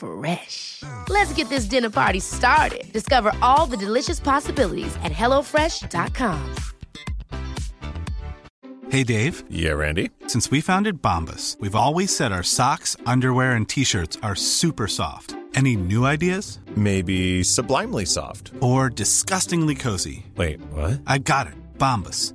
Fresh. Let's get this dinner party started. Discover all the delicious possibilities at hellofresh.com. Hey, Dave. Yeah, Randy. Since we founded Bombus, we've always said our socks, underwear, and t shirts are super soft. Any new ideas? Maybe sublimely soft. Or disgustingly cozy? Wait, what? I got it. Bombus.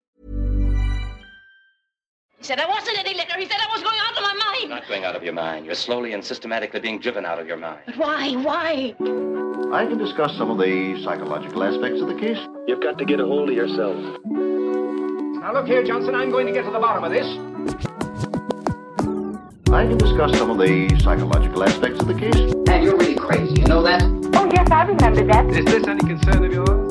He said I wasn't any liquor. He said I was going out of my mind. You're Not going out of your mind. You're slowly and systematically being driven out of your mind. But why? Why? I can discuss some of the psychological aspects of the case. You've got to get a hold of yourself. Now look here, Johnson, I'm going to get to the bottom of this. I can discuss some of the psychological aspects of the case. And you're really crazy, you know that? Oh, yes, I remember that. Is this any concern of yours?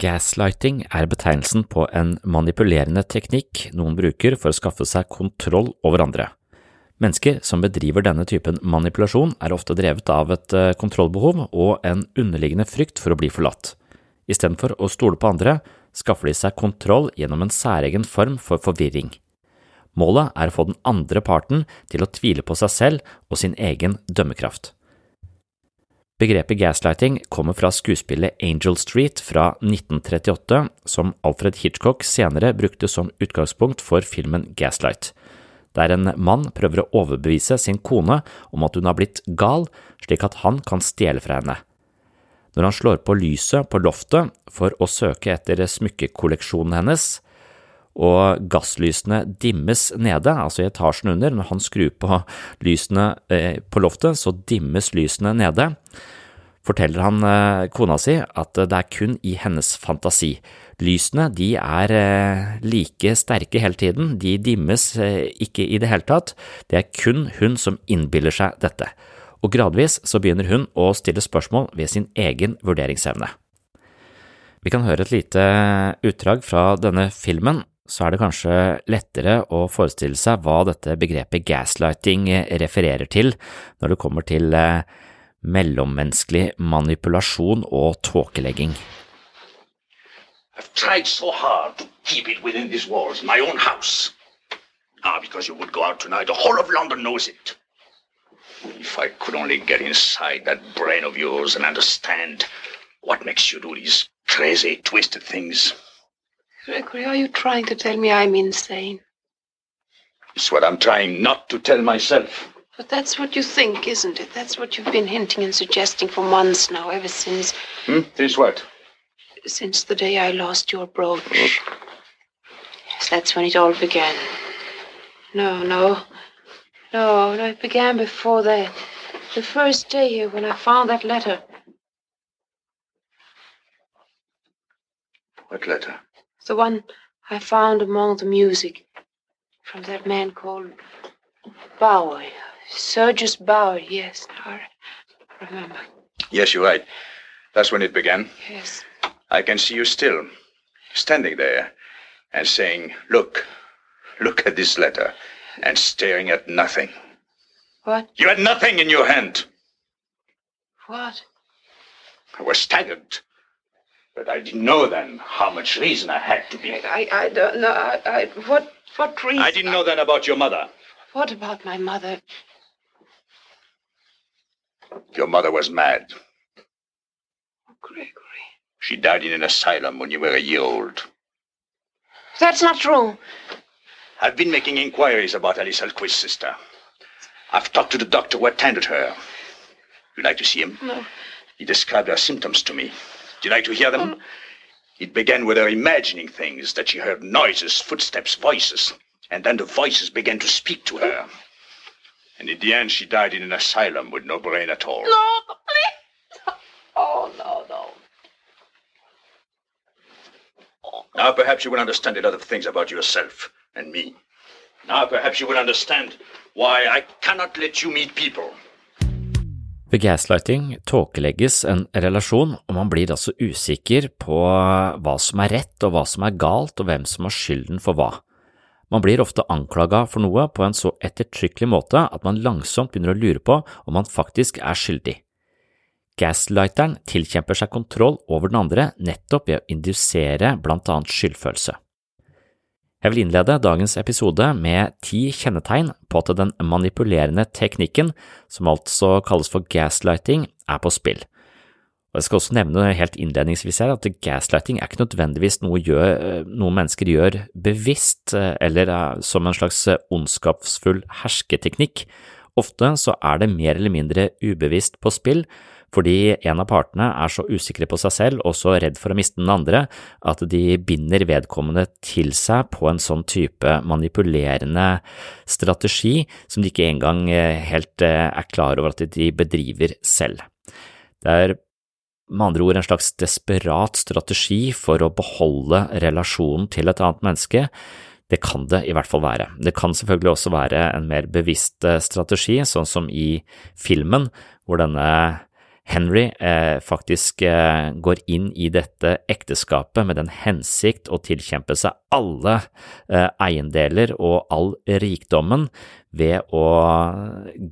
Gaslighting er betegnelsen på en manipulerende teknikk noen bruker for å skaffe seg kontroll over andre. Mennesker som bedriver denne typen manipulasjon er ofte drevet av et eh, kontrollbehov og en underliggende frykt for å bli forlatt. Istedenfor å stole på andre, skaffer de seg kontroll gjennom en særegen form for forvirring. Målet er å få den andre parten til å tvile på seg selv og sin egen dømmekraft. Begrepet gaslighting kommer fra skuespillet Angel Street fra 1938, som Alfred Hitchcock senere brukte som utgangspunkt for filmen Gaslight, der en mann prøver å overbevise sin kone om at hun har blitt gal, slik at han kan stjele fra henne. Når han slår på lyset på loftet for å søke etter smykkekolleksjonen hennes, og gasslysene dimmes nede, altså i etasjen under, når han skrur på lysene eh, på loftet, så dimmes lysene nede, forteller han eh, kona si at det er kun i hennes fantasi. Lysene de er eh, like sterke hele tiden, de dimmes ikke i det hele tatt, det er kun hun som innbiller seg dette. Og gradvis så begynner hun å stille spørsmål ved sin egen vurderingsevne. Vi kan høre et lite utdrag fra denne filmen, så er det kanskje lettere å forestille seg hva dette begrepet gaslighting refererer til når det kommer til eh, mellommenneskelig manipulasjon og tåkelegging. I've tried so hard to keep it within these walls, my own house. Ah, because you would go out tonight, the whole of London knows it. If I could only get inside that brain of yours and understand what makes you do these crazy, twisted things. Gregory, are you trying to tell me I'm insane? It's what I'm trying not to tell myself. But that's what you think, isn't it? That's what you've been hinting and suggesting for months now, ever since Hmm? This what? since the day I lost your brooch. Yes, that's when it all began. No, no. No, no, it began before that. The first day here when I found that letter. What letter? The one I found among the music from that man called Bauer. Sergius Bauer, yes, I remember. Yes, you're right. That's when it began. Yes. I can see you still, standing there and saying, Look, look at this letter, and staring at nothing. What? You had nothing in your hand. What? I was staggered. But I didn't know then how much reason I had to be. I, I don't know. I, I, what, what reason? I didn't know then about your mother. What about my mother? Your mother was mad. Oh, Gregory. She died in an asylum when you were a year old. That's not true. I've been making inquiries about Alice Alquist's sister. I've talked to the doctor who attended her. You'd like to see him? No. He described her symptoms to me. Do you like to hear them? Mm. It began with her imagining things, that she heard noises, footsteps, voices. And then the voices began to speak to her. And in the end, she died in an asylum with no brain at all. No, please. Oh, no, no. Now perhaps you will understand a lot of things about yourself and me. Now perhaps you will understand why I cannot let you meet people. Ved gaslighting tåkelegges en relasjon, og man blir altså usikker på hva som er rett og hva som er galt, og hvem som har skylden for hva. Man blir ofte anklaga for noe på en så ettertrykkelig måte at man langsomt begynner å lure på om man faktisk er skyldig. Gaslighteren tilkjemper seg kontroll over den andre nettopp ved å indusere blant annet skyldfølelse. Jeg vil innlede dagens episode med ti kjennetegn på at den manipulerende teknikken, som altså kalles for gaslighting, er på spill. Og Jeg skal også nevne helt innledningsvis her at gaslighting er ikke nødvendigvis noe, gjør, noe mennesker gjør bevisst eller som en slags ondskapsfull hersketeknikk. Ofte så er det mer eller mindre ubevisst på spill, fordi en av partene er så usikre på seg selv og så redd for å miste den andre at de binder vedkommende til seg på en sånn type manipulerende strategi som de ikke engang helt er klar over at de bedriver selv. Det er med andre ord en slags desperat strategi for å beholde relasjonen til et annet menneske. Det kan det i hvert fall være. Det kan selvfølgelig også være en mer bevisst strategi, sånn som i filmen, hvor denne Henry eh, faktisk eh, går inn i dette ekteskapet med den hensikt å tilkjempe seg alle eh, eiendeler og all rikdommen ved å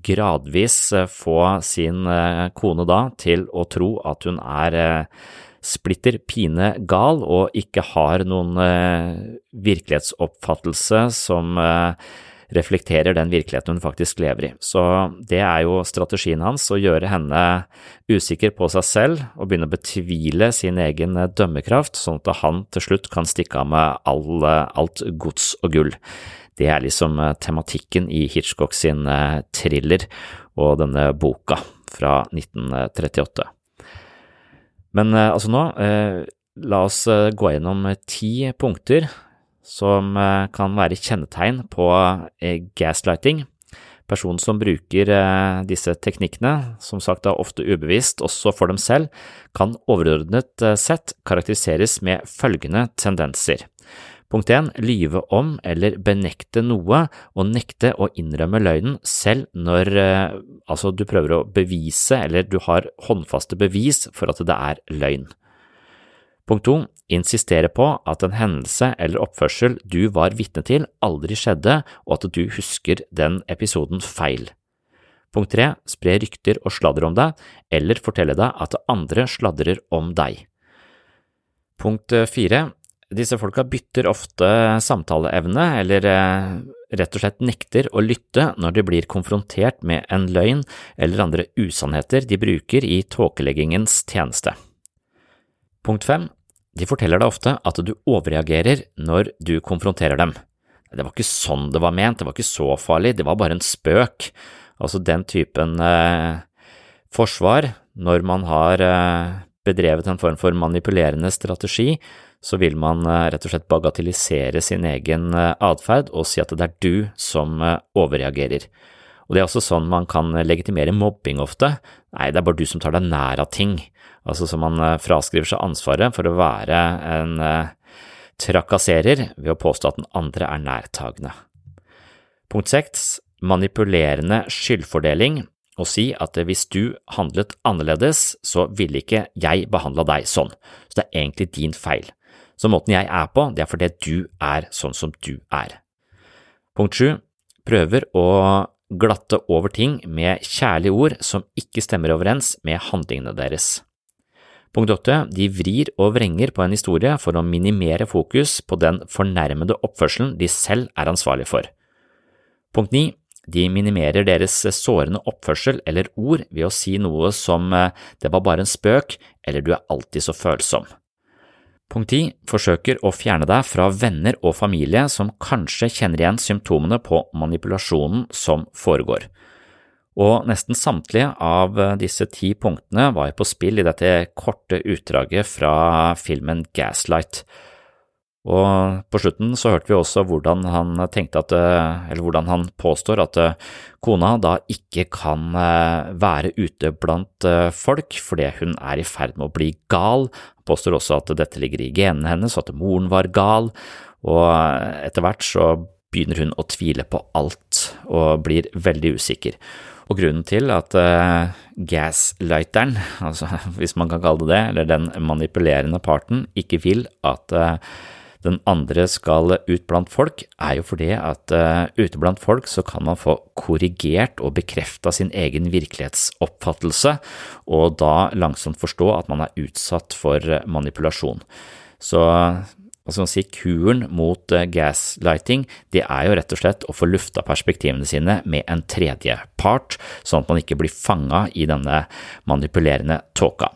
gradvis få sin kone da til å tro at hun er splitter pine gal og ikke har noen virkelighetsoppfattelse som reflekterer den virkeligheten hun faktisk lever i. Så det er jo strategien hans, å gjøre henne usikker på seg selv og begynne å betvile sin egen dømmekraft, sånn at han til slutt kan stikke av med all, alt gods og gull. Det er liksom tematikken i Hitchcock sin thriller og denne boka fra 1938. Men altså nå, la oss gå gjennom ti punkter som kan være kjennetegn på gaslighting. Personen som bruker disse teknikkene, som sagt da ofte ubevisst også for dem selv, kan overordnet sett karakteriseres med følgende tendenser. Punkt 1. Lyve om eller benekte noe og nekte å innrømme løgnen selv når altså du prøver å bevise eller du har håndfaste bevis for at det er løgn. Punkt 2. Insistere på at en hendelse eller oppførsel du var vitne til aldri skjedde og at du husker den episoden feil. Punkt 3. Spre rykter og sladder om deg, eller fortelle deg at andre sladrer om deg. Punkt 4. Disse folka bytter ofte samtaleevne, eller rett og slett nekter å lytte når de blir konfrontert med en løgn eller andre usannheter de bruker i tåkeleggingens tjeneste. Punkt 5. De forteller deg ofte at du overreagerer når du konfronterer dem. Det var ikke sånn det var ment, det var ikke så farlig, det var bare en spøk. Altså den typen eh, forsvar, når man har eh, bedrevet en form for manipulerende strategi, så vil man eh, rett og slett bagatellisere sin egen atferd og si at det er du som overreagerer. Og det er også sånn man kan legitimere mobbing ofte. Nei, det er bare du som tar deg nær av ting. Altså som man fraskriver seg ansvaret for å være en trakasserer ved å påstå at den andre er nærtagende. Punkt seks, manipulerende skyldfordeling å si at hvis du handlet annerledes, så ville ikke jeg behandla deg sånn, så det er egentlig din feil. Så måten jeg er på, det er fordi du er sånn som du er. Punkt sju, prøver å glatte over ting med kjærlige ord som ikke stemmer overens med handlingene deres. Punkt åtte, de vrir og vrenger på en historie for å minimere fokus på den fornærmede oppførselen de selv er ansvarlig for. Punkt ni, de minimerer deres sårende oppførsel eller ord ved å si noe som eh, det var bare en spøk eller du er alltid så følsom. Punkt 10. Forsøker å fjerne deg fra venner og familie som kanskje kjenner igjen symptomene på manipulasjonen som foregår. Og nesten samtlige av disse ti punktene var på spill i dette korte utdraget fra filmen Gaslight. Og på slutten så hørte vi også hvordan han tenkte at, eh, eller hvordan han påstår at eh, kona da ikke kan eh, være ute blant folk fordi hun er i ferd med å bli gal. Han påstår også at dette ligger i genene hennes, at moren var gal, og etter hvert så begynner hun å tvile på alt og blir veldig usikker. Og grunnen til at uh, gaslighteren, altså hvis man kan kalle det det, eller den manipulerende parten, ikke vil at uh, den andre skal ut blant folk, er jo fordi at uh, ute blant folk så kan man få korrigert og bekrefta sin egen virkelighetsoppfattelse, og da langsomt forstå at man er utsatt for manipulasjon. Så hva si, kuren mot uh, gaslighting, det er jo rett og slett å få lufta perspektivene sine med en tredjepart, sånn at man ikke blir fanga i denne manipulerende tåka.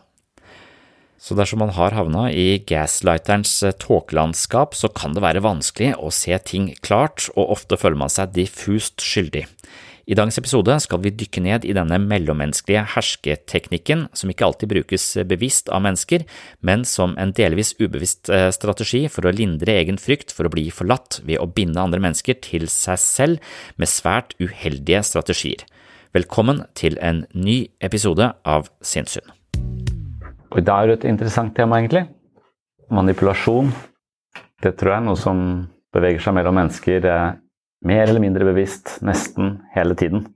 Så dersom man har havna i gaslighterens eh, tåkelandskap, så kan det være vanskelig å se ting klart, og ofte føler man seg diffust skyldig. I dagens episode skal vi dykke ned i denne mellommenneskelige hersketeknikken, som ikke alltid brukes bevisst av mennesker, men som en delvis ubevisst eh, strategi for å lindre egen frykt for å bli forlatt ved å binde andre mennesker til seg selv med svært uheldige strategier. Velkommen til en ny episode av Sinnssyn. Og dag er det et interessant tema, egentlig. Manipulasjon. Det tror jeg er noe som beveger seg mellom mennesker eh, mer eller mindre bevisst nesten hele tiden.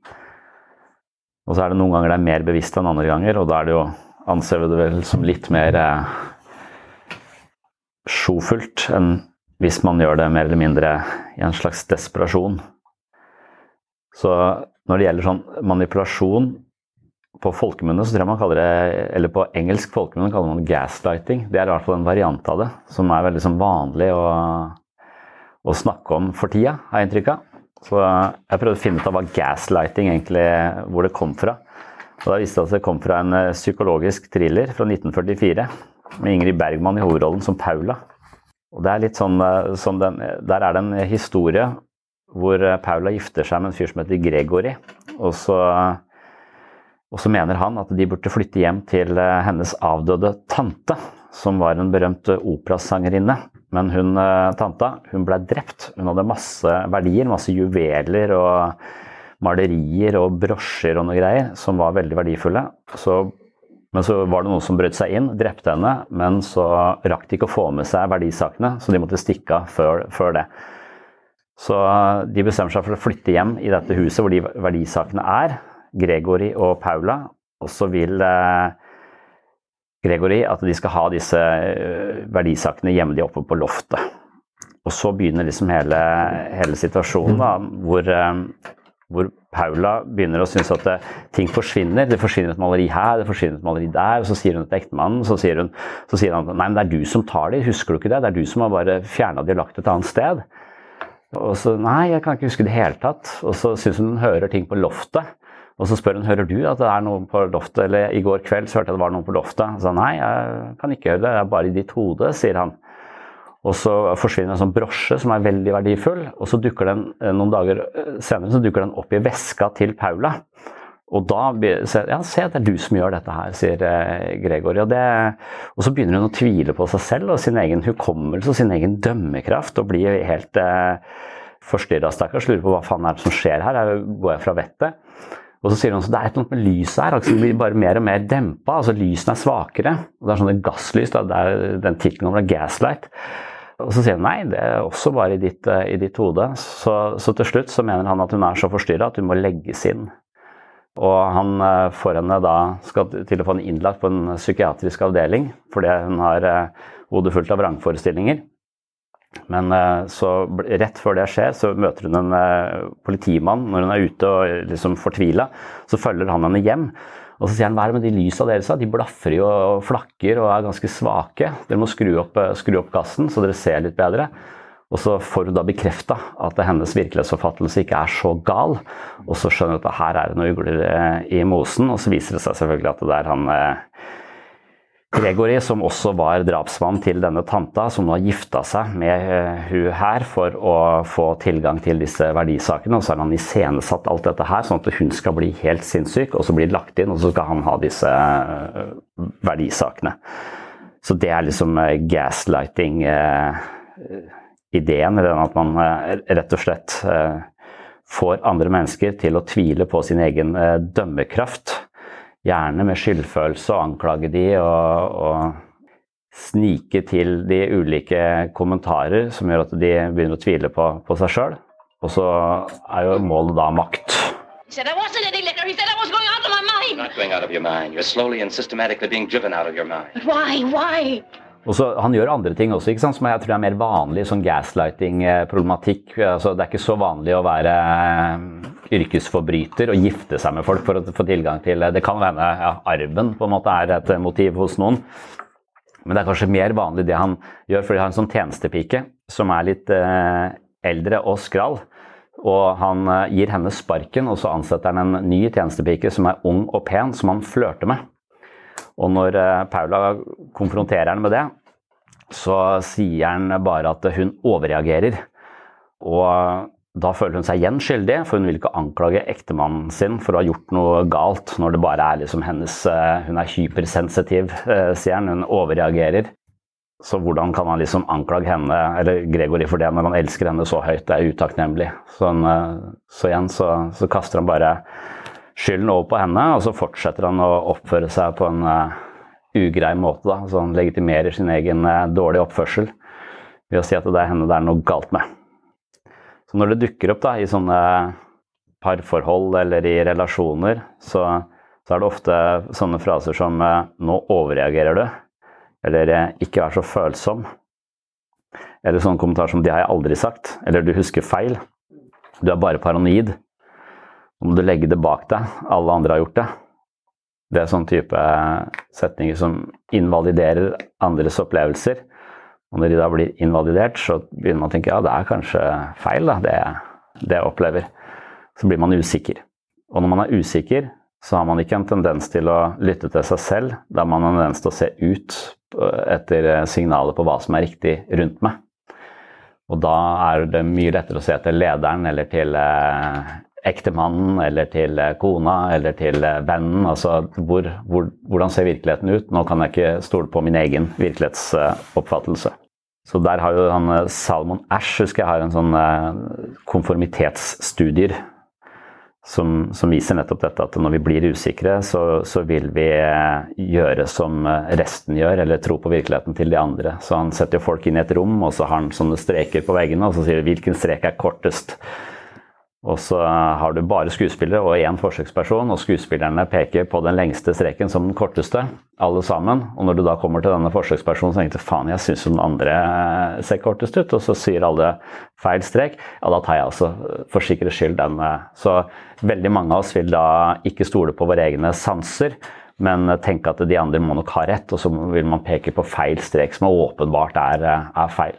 Og så er det noen ganger det er mer bevisst enn andre ganger, og da er det jo anser vi det vel som litt mer eh, sjofullt enn hvis man gjør det mer eller mindre i en slags desperasjon. Så når det gjelder sånn manipulasjon, på folkemunne så tror jeg man kaller det, eller på engelsk folkemunne kaller man det gaslighting. Det er i hvert fall en variant av det som er veldig sånn vanlig å, å, snakke om for tida, har jeg inntrykk av. Så jeg prøvde å finne ut av hva gaslighting egentlig, hvor det kom fra. Og da viste det at det kom fra en eh, psykologisk thriller fra 1944 med Ingrid Bergman i hovedrollen som Paula. Og det er litt sånn, eh, sånn den, Der er det en historie hvor eh, Paula gifter seg med en fyr som heter Gregory. Og så og så mener han at de burde flytte hjem til eh, hennes avdøde tante, som var en berømt eh, operasangerinne. Men hun eh, tanta hun ble drept. Hun hadde masse verdier, masse juveler og malerier og brosjer og noe greier som var veldig verdifulle. Så, men så var det noen som brøt seg inn, drepte henne, men så rakk de ikke å få med seg verdisakene, så de måtte stikke av før, før det. Så de bestemmer seg for å flytte hjem i dette huset hvor de verdisakene er. Gregory og Paula. Og så vil eh, Gregory at de skal ha disse eh, verdisakene hjemme de oppe på loftet. Og så begynner liksom hele, hele situasjonen, da, hvor, eh, hvor, Paula begynner å synes at det, ting forsvinner. Det forsvinner et maleri her, det forsvinner et maleri der. og Så sier hun til ektemannen så sier, hun, så sier han nei, men det er du som tar de, husker du ikke det? Det er du som har bare fjerna de og lagt et annet sted. Og så nei, jeg kan ikke huske det i hele tatt. Og så syns hun hun hører ting på loftet. Og så spør hun hører du at det er noen på loftet, eller i går kveld så hørte jeg det var noen på loftet. Så nei, jeg kan ikke høre det, det er bare i ditt hode, sier han. Og så forsvinner en sånn brosje som er veldig verdifull, og så dukker den eh, noen dager eh, senere så dukker den opp i veska til Paula. Og da sier ja, se det er du som gjør dette her, sier eh, Gregory. Og, det, og, så begynner hun å tvile på seg selv og sin egen hukommelse og sin egen dømmekraft og blir helt eh, forstyrra, stakkars. Lurer på hva faen er det som skjer her, går jeg fra vettet? Og så sier hun at det er et eller annet med lyset her, altså det blir bare mer og mer dempa. altså Lysene er svakere. og Det er sånne gasslys, da, det er den tittelen over gaslight. Og så sier hun nei, det er også bare i ditt, uh, i ditt hode. Så, så, til slutt så mener han at hun er så forstyrra at hun må legges inn. Og han uh, får henne da skal til å få henne innlagt på en psykiatrisk avdeling fordi hun har hodet fullt av vrangforestillinger. Men så rett før det skjer, så møter hun en politimann når hun er ute og liksom fortvila. Så følger han henne hjem. Og så sier han hva er det med de lysa deres? De blaffer jo og flakker og er ganske svake. Dere må skru opp, eh, skru opp gassen så dere ser litt bedre. Og så får hun da bekrefta at hennes virkelighetsoppfattelse ikke er så gal. Og så skjønner hun at her er det noe ugler eh, i mosen, og så viser det seg selvfølgelig at det er han eh, Gregory, som også var drapsmann til denne tanta, som nå har gifta seg med uh, hun her for å få tilgang til disse verdisakene. Og så har han iscenesatt alt dette her, sånn at hun skal bli helt sinnssyk, og så blir det lagt inn, og så skal han ha disse uh, verdisakene. Så det er liksom uh, gaslighting-ideen, eller at man rett og slett får andre mennesker til å tvile på sin egen dømmekraft gjerne med skyldfølelse og anklage de og, og snike til de ulike kommentarer som gjør at de begynner å tvile på, på seg sjøl. Og så er jo målet da makt. Og så, Han gjør andre ting også, ikke sant? som jeg tror er mer vanlig, sånn gaslighting-problematikk. Altså, det er ikke så vanlig å være yrkesforbryter og gifte seg med folk for å få tilgang til Det kan hende ja, arven på en måte er et motiv hos noen. Men det er kanskje mer vanlig det han gjør, fordi han har en sånn tjenestepike som er litt eh, eldre og skral. Og han eh, gir henne sparken, og så ansetter han en ny tjenestepike som er ung og pen, som han flørter med. Og når eh, Paula konfronterer han med det, så sier han bare at hun overreagerer. Og da føler hun seg igjen skyldig, for hun vil ikke anklage ektemannen sin for å ha gjort noe galt, når det bare er liksom hennes eh, Hun er hypersensitiv, eh, sier han. Hun overreagerer. Så hvordan kan han liksom anklage henne, eller Gregory, for det når han elsker henne så høyt? Det er utakknemlig. Så, så, igjen så, så kaster han bare skylden over på henne, og så fortsetter han å oppføre seg på en uh, ugrei måte. Da. Så han legitimerer sin egen uh, dårlige oppførsel ved å si at det er henne det er noe galt med. Så når det dukker opp da, i sånne parforhold eller i relasjoner, så, så er det ofte sånne fraser som uh, 'nå overreagerer du', eller 'ikke vær så følsom'. Eller sånne kommentarer som 'det har jeg aldri sagt', eller 'du husker feil'. Du er bare paranoid. Nå må du legge det bak deg. Alle andre har gjort det. Det er sånn type setninger som invaliderer andres opplevelser. Og når de da blir invalidert, så begynner man å tenke ja, det er kanskje feil, da, det, det jeg opplever. Så blir man usikker. Og når man er usikker, så har man ikke en tendens til å lytte til seg selv. Da har man en tendens til å se ut etter signaler på hva som er riktig rundt meg. Og da er det mye lettere å se etter lederen eller til eh, ektemannen eller til eh, kona eller til eh, vennen. Altså hvor, hvor, hvordan ser virkeligheten ut? Nå kan jeg ikke stole på min egen virkelighetsoppfattelse. Så der har jo han eh, Salmon Ash husker jeg har en sånn konformitetsstudier som, som, viser nettopp dette at når vi blir usikre, så, så, vil vi gjøre som resten gjør, eller tro på virkeligheten til de andre. Så han setter jo folk inn i et rom, og så har han sånne streker på veggene, og så sier han hvilken strek er kortest. Og så har du bare skuespillere og én forsøksperson, og skuespillerne peker på den lengste streken som den korteste, alle sammen. Og når du da kommer til denne forsøkspersonen, så tenker du faen, jeg syns den andre eh, ser kortest ut, og så sier alle feil strek, ja da tar jeg altså for sikkerhets skyld den. Eh. Så veldig mange av oss vil da ikke stole på våre egne sanser, men tenke at de andre må nok ha rett, og så vil man peke på feil strek som åpenbart er, eh, er feil.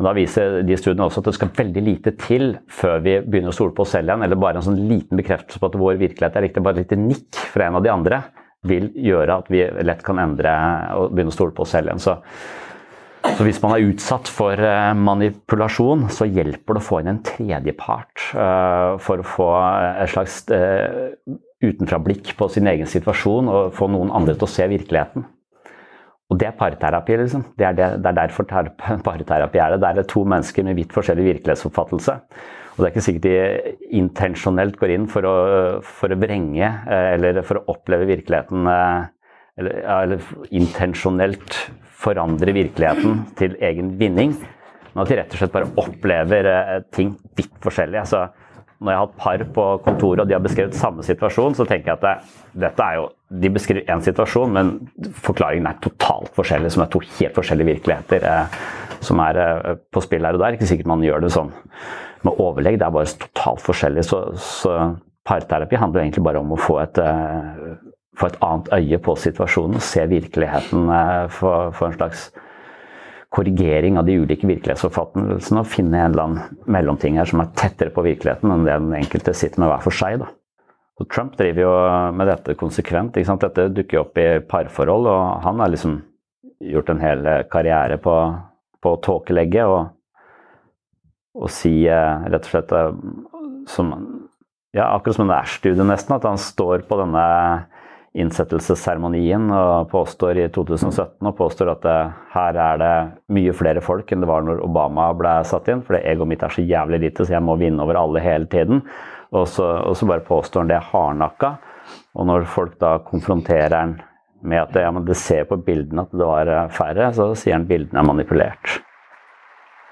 Men da viser de studiene også at det skal veldig lite til før vi begynner å stole på oss selv igjen, eller bare en sånn liten bekreftelse på at vår virkelighet er riktig. Bare et lite nikk fra en av de andre vil gjøre at vi lett kan endre og begynne å stole på oss selv igjen. Så, så hvis man er utsatt for uh, manipulasjon, så hjelper det å få inn en tredjepart uh, for å få et slags uh, utenfra-blikk på sin egen situasjon og få noen andre til å se virkeligheten. Og det er parterapi, liksom. Det er, det, det er derfor parterapi er det. Det er to mennesker med vidt forskjellig virkelighetsoppfattelse. Og det er ikke sikkert de intensjonelt går inn for å, for å vrenge eh, eller for å oppleve virkeligheten eh, eller, eller intensjonelt forandre virkeligheten til egen vinning, men at de rett og slett bare opplever eh, ting vidt forskjellig. Altså, når jeg har hatt par på kontoret og de har beskrevet samme situasjon, så tenker jeg at det, dette er jo De beskriver én situasjon, men forklaringen er totalt forskjellig, som er to helt forskjellige virkeligheter eh, som er eh, på spill her og der. Ikke sikkert man gjør det sånn med overlegg, det er bare totalt forskjellig. Så, så parterapi handler egentlig bare om å få et, eh, få et annet øye på situasjonen, se virkeligheten eh, for, for en slags korrigering av de ulike virkelighetsoppfattelsene og finne en eller annen mellomting her som er tettere på virkeligheten enn det den enkelte sitter med hver for seg. Da. Så Trump driver jo med dette konsekvent. Dette dukker opp i parforhold, og han har liksom gjort en hel karriere på, på å tåkelegge og, og si eh, rett og slett eh, som ja, akkurat som en Ash-studie nesten, at han står på denne innsettelsesseremonien og påstår i 2017 og påstår at det, her er det mye flere folk enn det var når Obama ble satt inn, fordi egoet mitt er så jævlig lite, så jeg må vinne over alle hele tiden. Og så, og så bare påstår han det hardnakka. Og når folk da konfronterer han med at det, ja, det ser på bildene at det var færre, så sier han bildene er manipulert.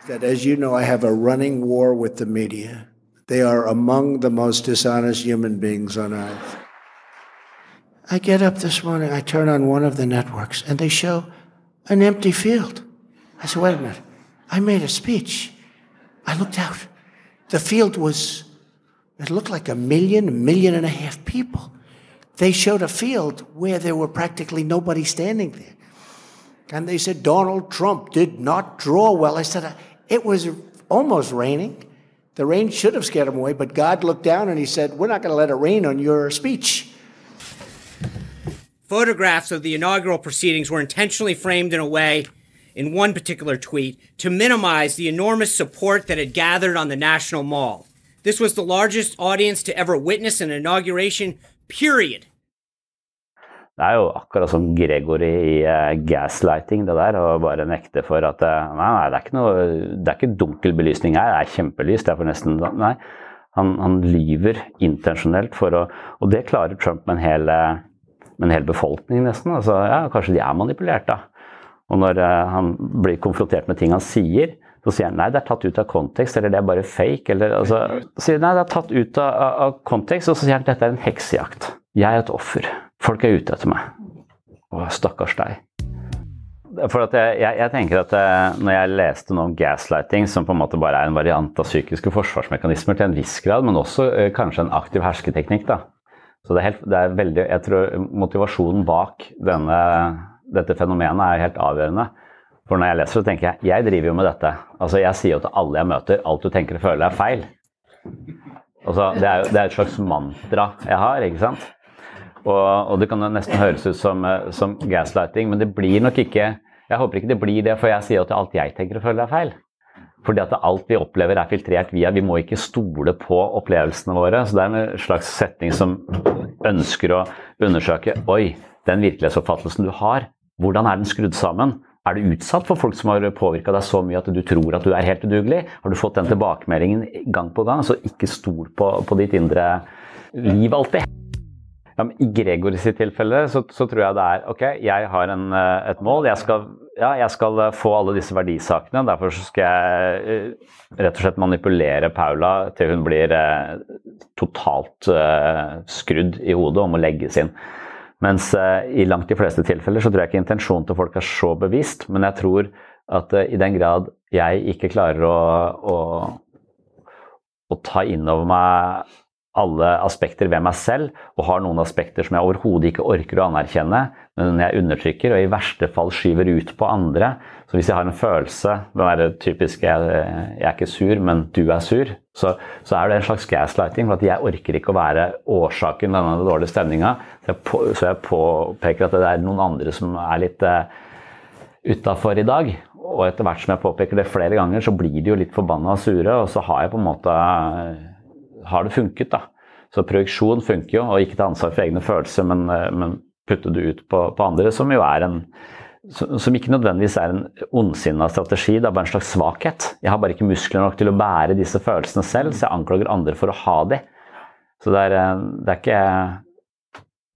That as you know, I have a running war with the media. They are among the most dishonest human beings on earth. I get up this morning, I turn on one of the networks, and they show an empty field. I said, wait a minute. I made a speech. I looked out. The field was, it looked like a million, million and a half people. They showed a field where there were practically nobody standing there. And they said Donald Trump did not draw well. I said, it was almost raining. The rain should have scared him away, but God looked down and he said, We're not going to let it rain on your speech. Photographs of the inaugural proceedings were intentionally framed in a way, in one particular tweet, to minimize the enormous support that had gathered on the National Mall. This was the largest audience to ever witness an inauguration, period. Det er jo akkurat som Gregory i uh, gaslighting, det der. Og bare nekte for at uh, Nei, nei det, er ikke noe, det er ikke dunkel belysning her, det er kjempelyst. Det er for nesten Nei. Han, han lyver intensjonelt for å Og det klarer Trump med en hel, med en hel befolkning, nesten. Altså, ja, kanskje de er manipulert, da. Og når han blir konfrontert med ting han sier, så sier han nei, det er tatt ut av kontekst, eller det er bare fake. Eller, altså, sier nei, det er tatt ut av, av kontekst, og så sier han dette er en heksejakt. Jeg er et offer. Folk er ute etter meg. Å, stakkars deg. For jeg, jeg, jeg, tenker at eh, Når jeg leste noe om gaslighting, som på en måte bare er en variant av psykiske forsvarsmekanismer til en viss grad, men også eh, kanskje en aktiv hersketeknikk, da. Så det er, helt, det er veldig, jeg tror Motivasjonen bak denne, dette fenomenet er helt avgjørende. For når jeg leser så tenker jeg jeg driver jo med dette. Altså Jeg sier jo til alle jeg møter, alt du tenker og føler er feil. Altså, det, er jo, det er et slags mantra jeg har, ikke sant. Og, og det kan jo nesten høres ut som, eh, som, gaslighting, men det blir nok ikke Jeg håper ikke det blir det, for jeg sier jo til alt jeg tenker og føler er feil. Fordi at alt vi opplever er filtrert via Vi må ikke stole på opplevelsene våre. Så det er en slags setning som ønsker å undersøke Oi, den virkelighetsoppfattelsen du har, hvordan er den skrudd sammen? Er du utsatt for folk som har påvirka deg så mye at du tror at du er helt udugelig? Har du fått den tilbakemeldingen gang på gang? Så ikke stol på, på ditt indre liv alltid. Ja, I Gregor sitt tilfelle så, så, tror jeg det er ok, jeg har en, eh, et mål. Jeg skal, ja, jeg skal, eh, få alle disse verdisakene. Derfor skal jeg uh, rett og slett manipulere Paula til hun blir eh, totalt eh, skrudd i hodet og må legges inn. Mens i langt de fleste tilfeller så tror jeg ikke intensjonen til folk er så bevisst. Men jeg tror at i den grad jeg ikke klarer å, å, å ta inn over meg alle aspekter ved meg selv, og har noen aspekter som jeg overhodet ikke orker å anerkjenne, men jeg undertrykker og i verste fall skyver ut på andre. Så hvis jeg har en følelse Det er typisk jeg, jeg, er ikke sur, men du er sur. Så, så, er det en slags gaslighting. For at jeg orker ikke å være årsaken til denne dårlige stemninga. Så, så, jeg påpeker at det er noen andre som er litt uh, utafor i dag. Og etter hvert som jeg påpeker det flere ganger, så blir de jo litt forbanna og sure. Og så har jeg på en måte har det funket. da. Så projeksjon funker jo, og ikke ta ansvar for egne følelser, men, eh, men putte det ut på, på, andre, som jo er en som ikke nødvendigvis er en ondsinna strategi, det er bare en slags svakhet. Jeg har bare ikke muskler nok til å bære disse følelsene selv, så jeg anklager andre for å ha de. Så det er, eh, det er ikke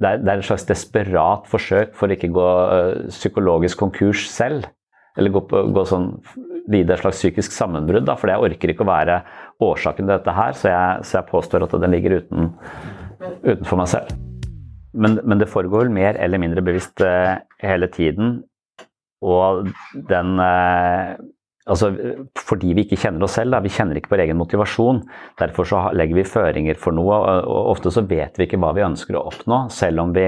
det er, det er en slags desperat forsøk for å ikke gå uh, psykologisk konkurs selv. Eller gå, på, gå sånn, lide et slags psykisk sammenbrudd, da, for jeg orker ikke å være årsaken til dette her, så jeg, så jeg påstår at den ligger uten, utenfor meg selv. Men, men, det foregår mer eller mindre bevisst uh, hele tiden. Og den uh, Altså, fordi vi ikke kjenner oss selv, da. vi kjenner ikke vår egen motivasjon. Derfor så legger vi føringer for noe, og ofte så vet vi ikke hva vi ønsker å oppnå, selv om vi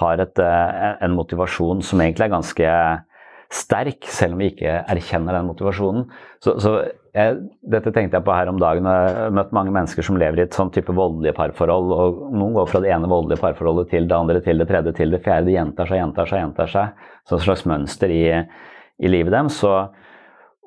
har et, eh, en motivasjon som egentlig er ganske sterk, selv om vi ikke erkjenner den motivasjonen. Så, så jeg, dette tenkte jeg på her om dagen. Jeg har møtt mange mennesker som lever i et sånn type voldelige parforhold. og Noen går fra det ene voldelige parforholdet til det andre, til det tredje, til det fjerde. De gjentar seg, gjentar seg, gjentar seg. Så et slags mønster i, i livet deres. Og,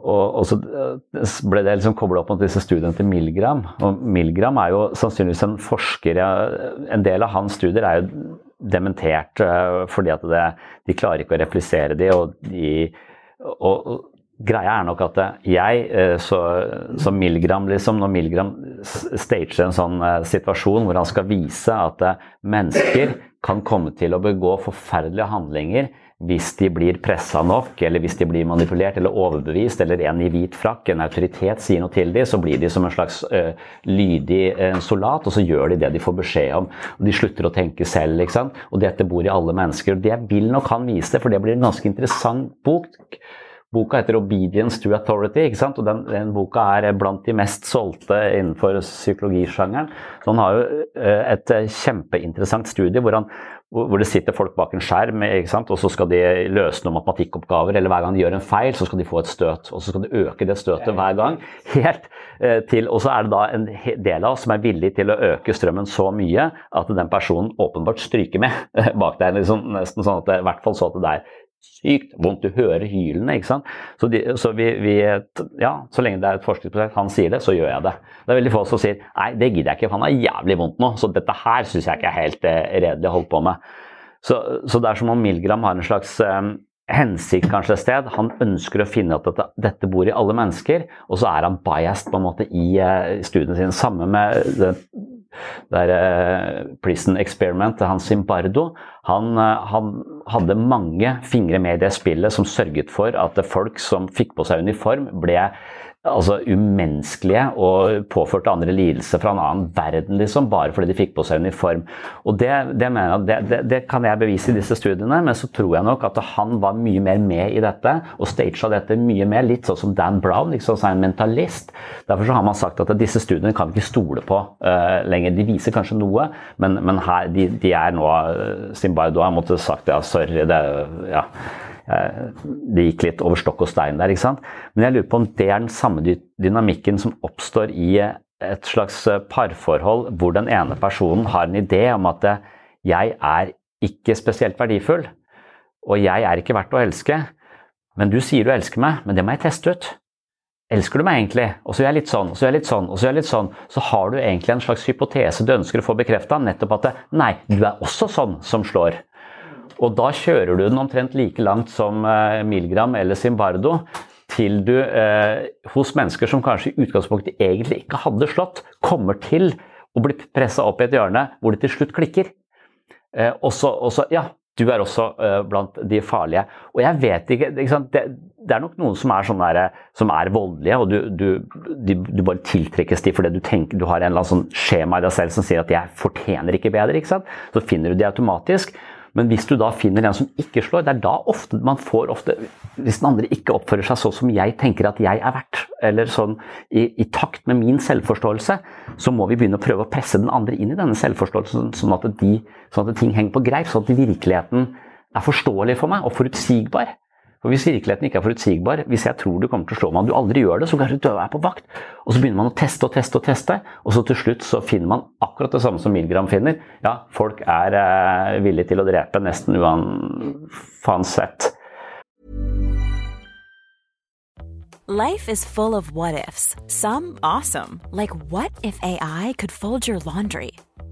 og, så eh, ble det liksom kobla opp mot disse studiene til Milgram. Og Milgram er jo sannsynligvis en forsker En del av hans studier er jo dementert uh, fordi at det, de klarer ikke å replisere de, og, de, og greia er nok at jeg, som så, så, Milgram liksom, Når Milgram stager en sånn uh, situasjon hvor han skal vise at mennesker kan komme til å begå forferdelige handlinger hvis de blir pressa nok, eller hvis de blir manipulert eller overbevist, eller en i hvit frakk, en autoritet, sier noe til dem, så blir de som en slags uh, lydig uh, soldat, og så gjør de det de får beskjed om. Og De slutter å tenke selv. ikke sant? Og dette bor i alle mennesker. og Det vil nok han vise, for det blir en ganske interessant bok. Boka heter 'Obedience to Authority', ikke sant? og den, den, boka er blant de mest solgte innenfor psykologisjangeren. Så han har jo uh, et kjempeinteressant studie hvor han hvor det sitter folk bak en skjerm, og så skal de løse noen matematikkoppgaver. Eller hver gang de gjør en feil, så skal de få et støt. Og så skal de øke det støtet hver gang. helt eh, til, Og så er det da en del av oss som er villig til å øke strømmen så mye at den personen åpenbart stryker med bak der. Liksom, nesten sånn at det, i hvert fall så at det er sykt vondt. Du hører hylene. ikke sant? Så, de, så, vi, vi, ja, så lenge det er et forskningsprosjekt, han sier det, så gjør jeg det. Det er veldig få som sier nei, det gidder jeg ikke, for han har jævlig vondt nå. Så dette her syns jeg ikke er helt eh, redelig å holde på med. Så, så, det er som om Milgram har en slags eh, hensikt kanskje et sted. Han ønsker å finne at dette, dette, bor i alle mennesker, og så er han biased på en måte i eh, studiene sine. Samme med det, det er eh, Prison Experiment han Zimbardo. Han, eh, han, hadde mange fingre med i det spillet som sørget for at folk som fikk på seg uniform, ble altså umenneskelige og påførte andre lidelser fra en annen verden, liksom, bare fordi de fikk på seg uniform. Og det, det, det, det, kan jeg bevise i disse studiene, men så tror jeg nok at han var mye mer med i dette og stagea dette mye mer, litt sånn som Dan Brown, liksom, som er en mentalist. Derfor så har man sagt at disse studiene kan vi ikke stole på uh, lenger. De viser kanskje noe, men, men her, de, de, er nå Zimbardo har måttet sagt ja, sorry, det ja Eh, det gikk litt over stokk og stein der. ikke sant? Men jeg lurer på om det er den samme dynamikken som oppstår i et slags eh, parforhold hvor den ene personen har en idé om at eh, jeg er ikke spesielt verdifull, og jeg er ikke verdt å elske. Men du sier du elsker meg, men det må jeg teste ut. Elsker du meg egentlig? Og så gjør jeg litt sånn, og så gjør jeg litt sånn, og så gjør jeg litt sånn. Så har du egentlig en slags hypotese du ønsker å få bekrefta, nettopp at nei, du er også sånn som slår. Og da kjører du den omtrent like langt som eh, Milgram eller Zimbardo til du eh, hos mennesker som kanskje i utgangspunktet egentlig ikke hadde slått, kommer til å bli pressa opp i et hjørne hvor det til slutt klikker. Eh, også, også, ja, du er også eh, blant de farlige. Og jeg vet ikke, ikke det, det, er nok noen som er, sånn der, som er voldelige, og du, du, du, du, bare tiltrekkes de fordi du tenker du har en eller annen sånn skjema i deg selv som sier at 'jeg fortjener ikke bedre'. ikke? Så finner du de automatisk. Men hvis du da finner en som ikke slår, det er da ofte man får ofte Hvis den andre ikke oppfører seg sånn som jeg tenker at jeg er verdt, eller sånn i, i, takt med min selvforståelse, så må vi begynne å prøve å presse den andre inn i denne selvforståelsen, sånn at, de, sånn at ting henger på greip, sånn at virkeligheten er forståelig for meg og forutsigbar. For Hvis virkeligheten ikke er forutsigbar, hvis jeg tror du kommer til å slå meg og du aldri gjør det, så kanskje du er på vakt. Og så begynner man å teste og teste og teste, og så til slutt så finner man akkurat det samme som Milgram finner. Ja, folk er eh, villige til å drepe nesten uansett. Life is full of what ifs. Some awesome, like what if AI could fold your laundry?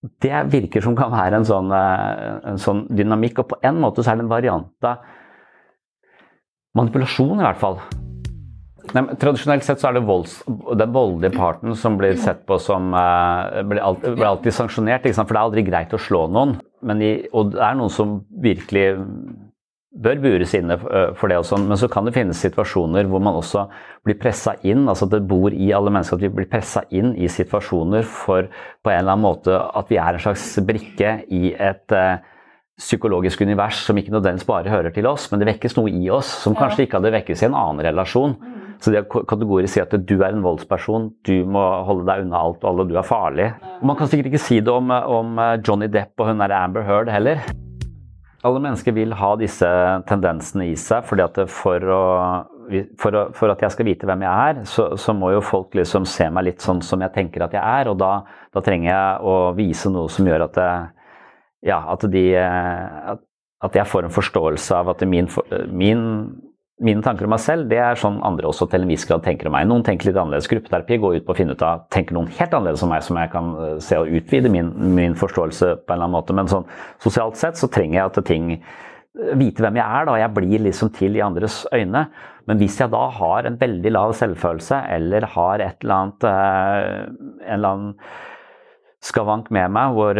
Det virker som kan være en sånn, eh, en sånn dynamikk, og på en måte så er det en variant av manipulasjon i hvert fall. Nei, tradisjonelt sett så er det volds, den voldelige parten som blir sett på som uh, blir, alltid, blir alltid sanksjonert, for det er aldri greit å slå noen. I, og det er noen som virkelig bør bures inne eh, for det og sånn, men så kan det finnes situasjoner hvor man også blir pressa inn, altså at det bor i alle mennesker at vi blir pressa inn i situasjoner for på en eller annen måte at vi er en slags brikke i et uh, psykologisk univers som ikke nødvendigvis bare hører til oss, men det vekkes noe i oss som kanskje ikke hadde vekkes i en annen relasjon. Så det å kategorisk si at du er en voldsperson, du må holde deg unna alt og alle, du er farlig. Og man kan sikkert ikke si det om, om Johnny Depp og hun der Amber Heard heller. Alle mennesker vil ha disse tendensene i seg, fordi at for, å, for, å, for at jeg skal vite hvem jeg er, så, så, må jo folk liksom se meg litt sånn som jeg tenker at jeg er. Og da, da trenger jeg å vise noe som gjør at, det, ja, at, de, at, at jeg får en forståelse av at min, min mine tanker om meg selv, det er sånn andre også til en viss grad tenker om meg. Noen tenker litt annerledes. Gruppeterapi går ut på å finne ut av tenker noen helt annerledes om meg, som jeg kan eh, se og utvide min, min forståelse på en eller annen måte. Men sånn sosialt sett så trenger jeg at ting eh, Vite hvem jeg er, da. Jeg blir liksom til i andres øyne. Men hvis jeg da har en veldig lav selvfølelse, eller har et eller annet eh, En eller annen skavank med meg hvor,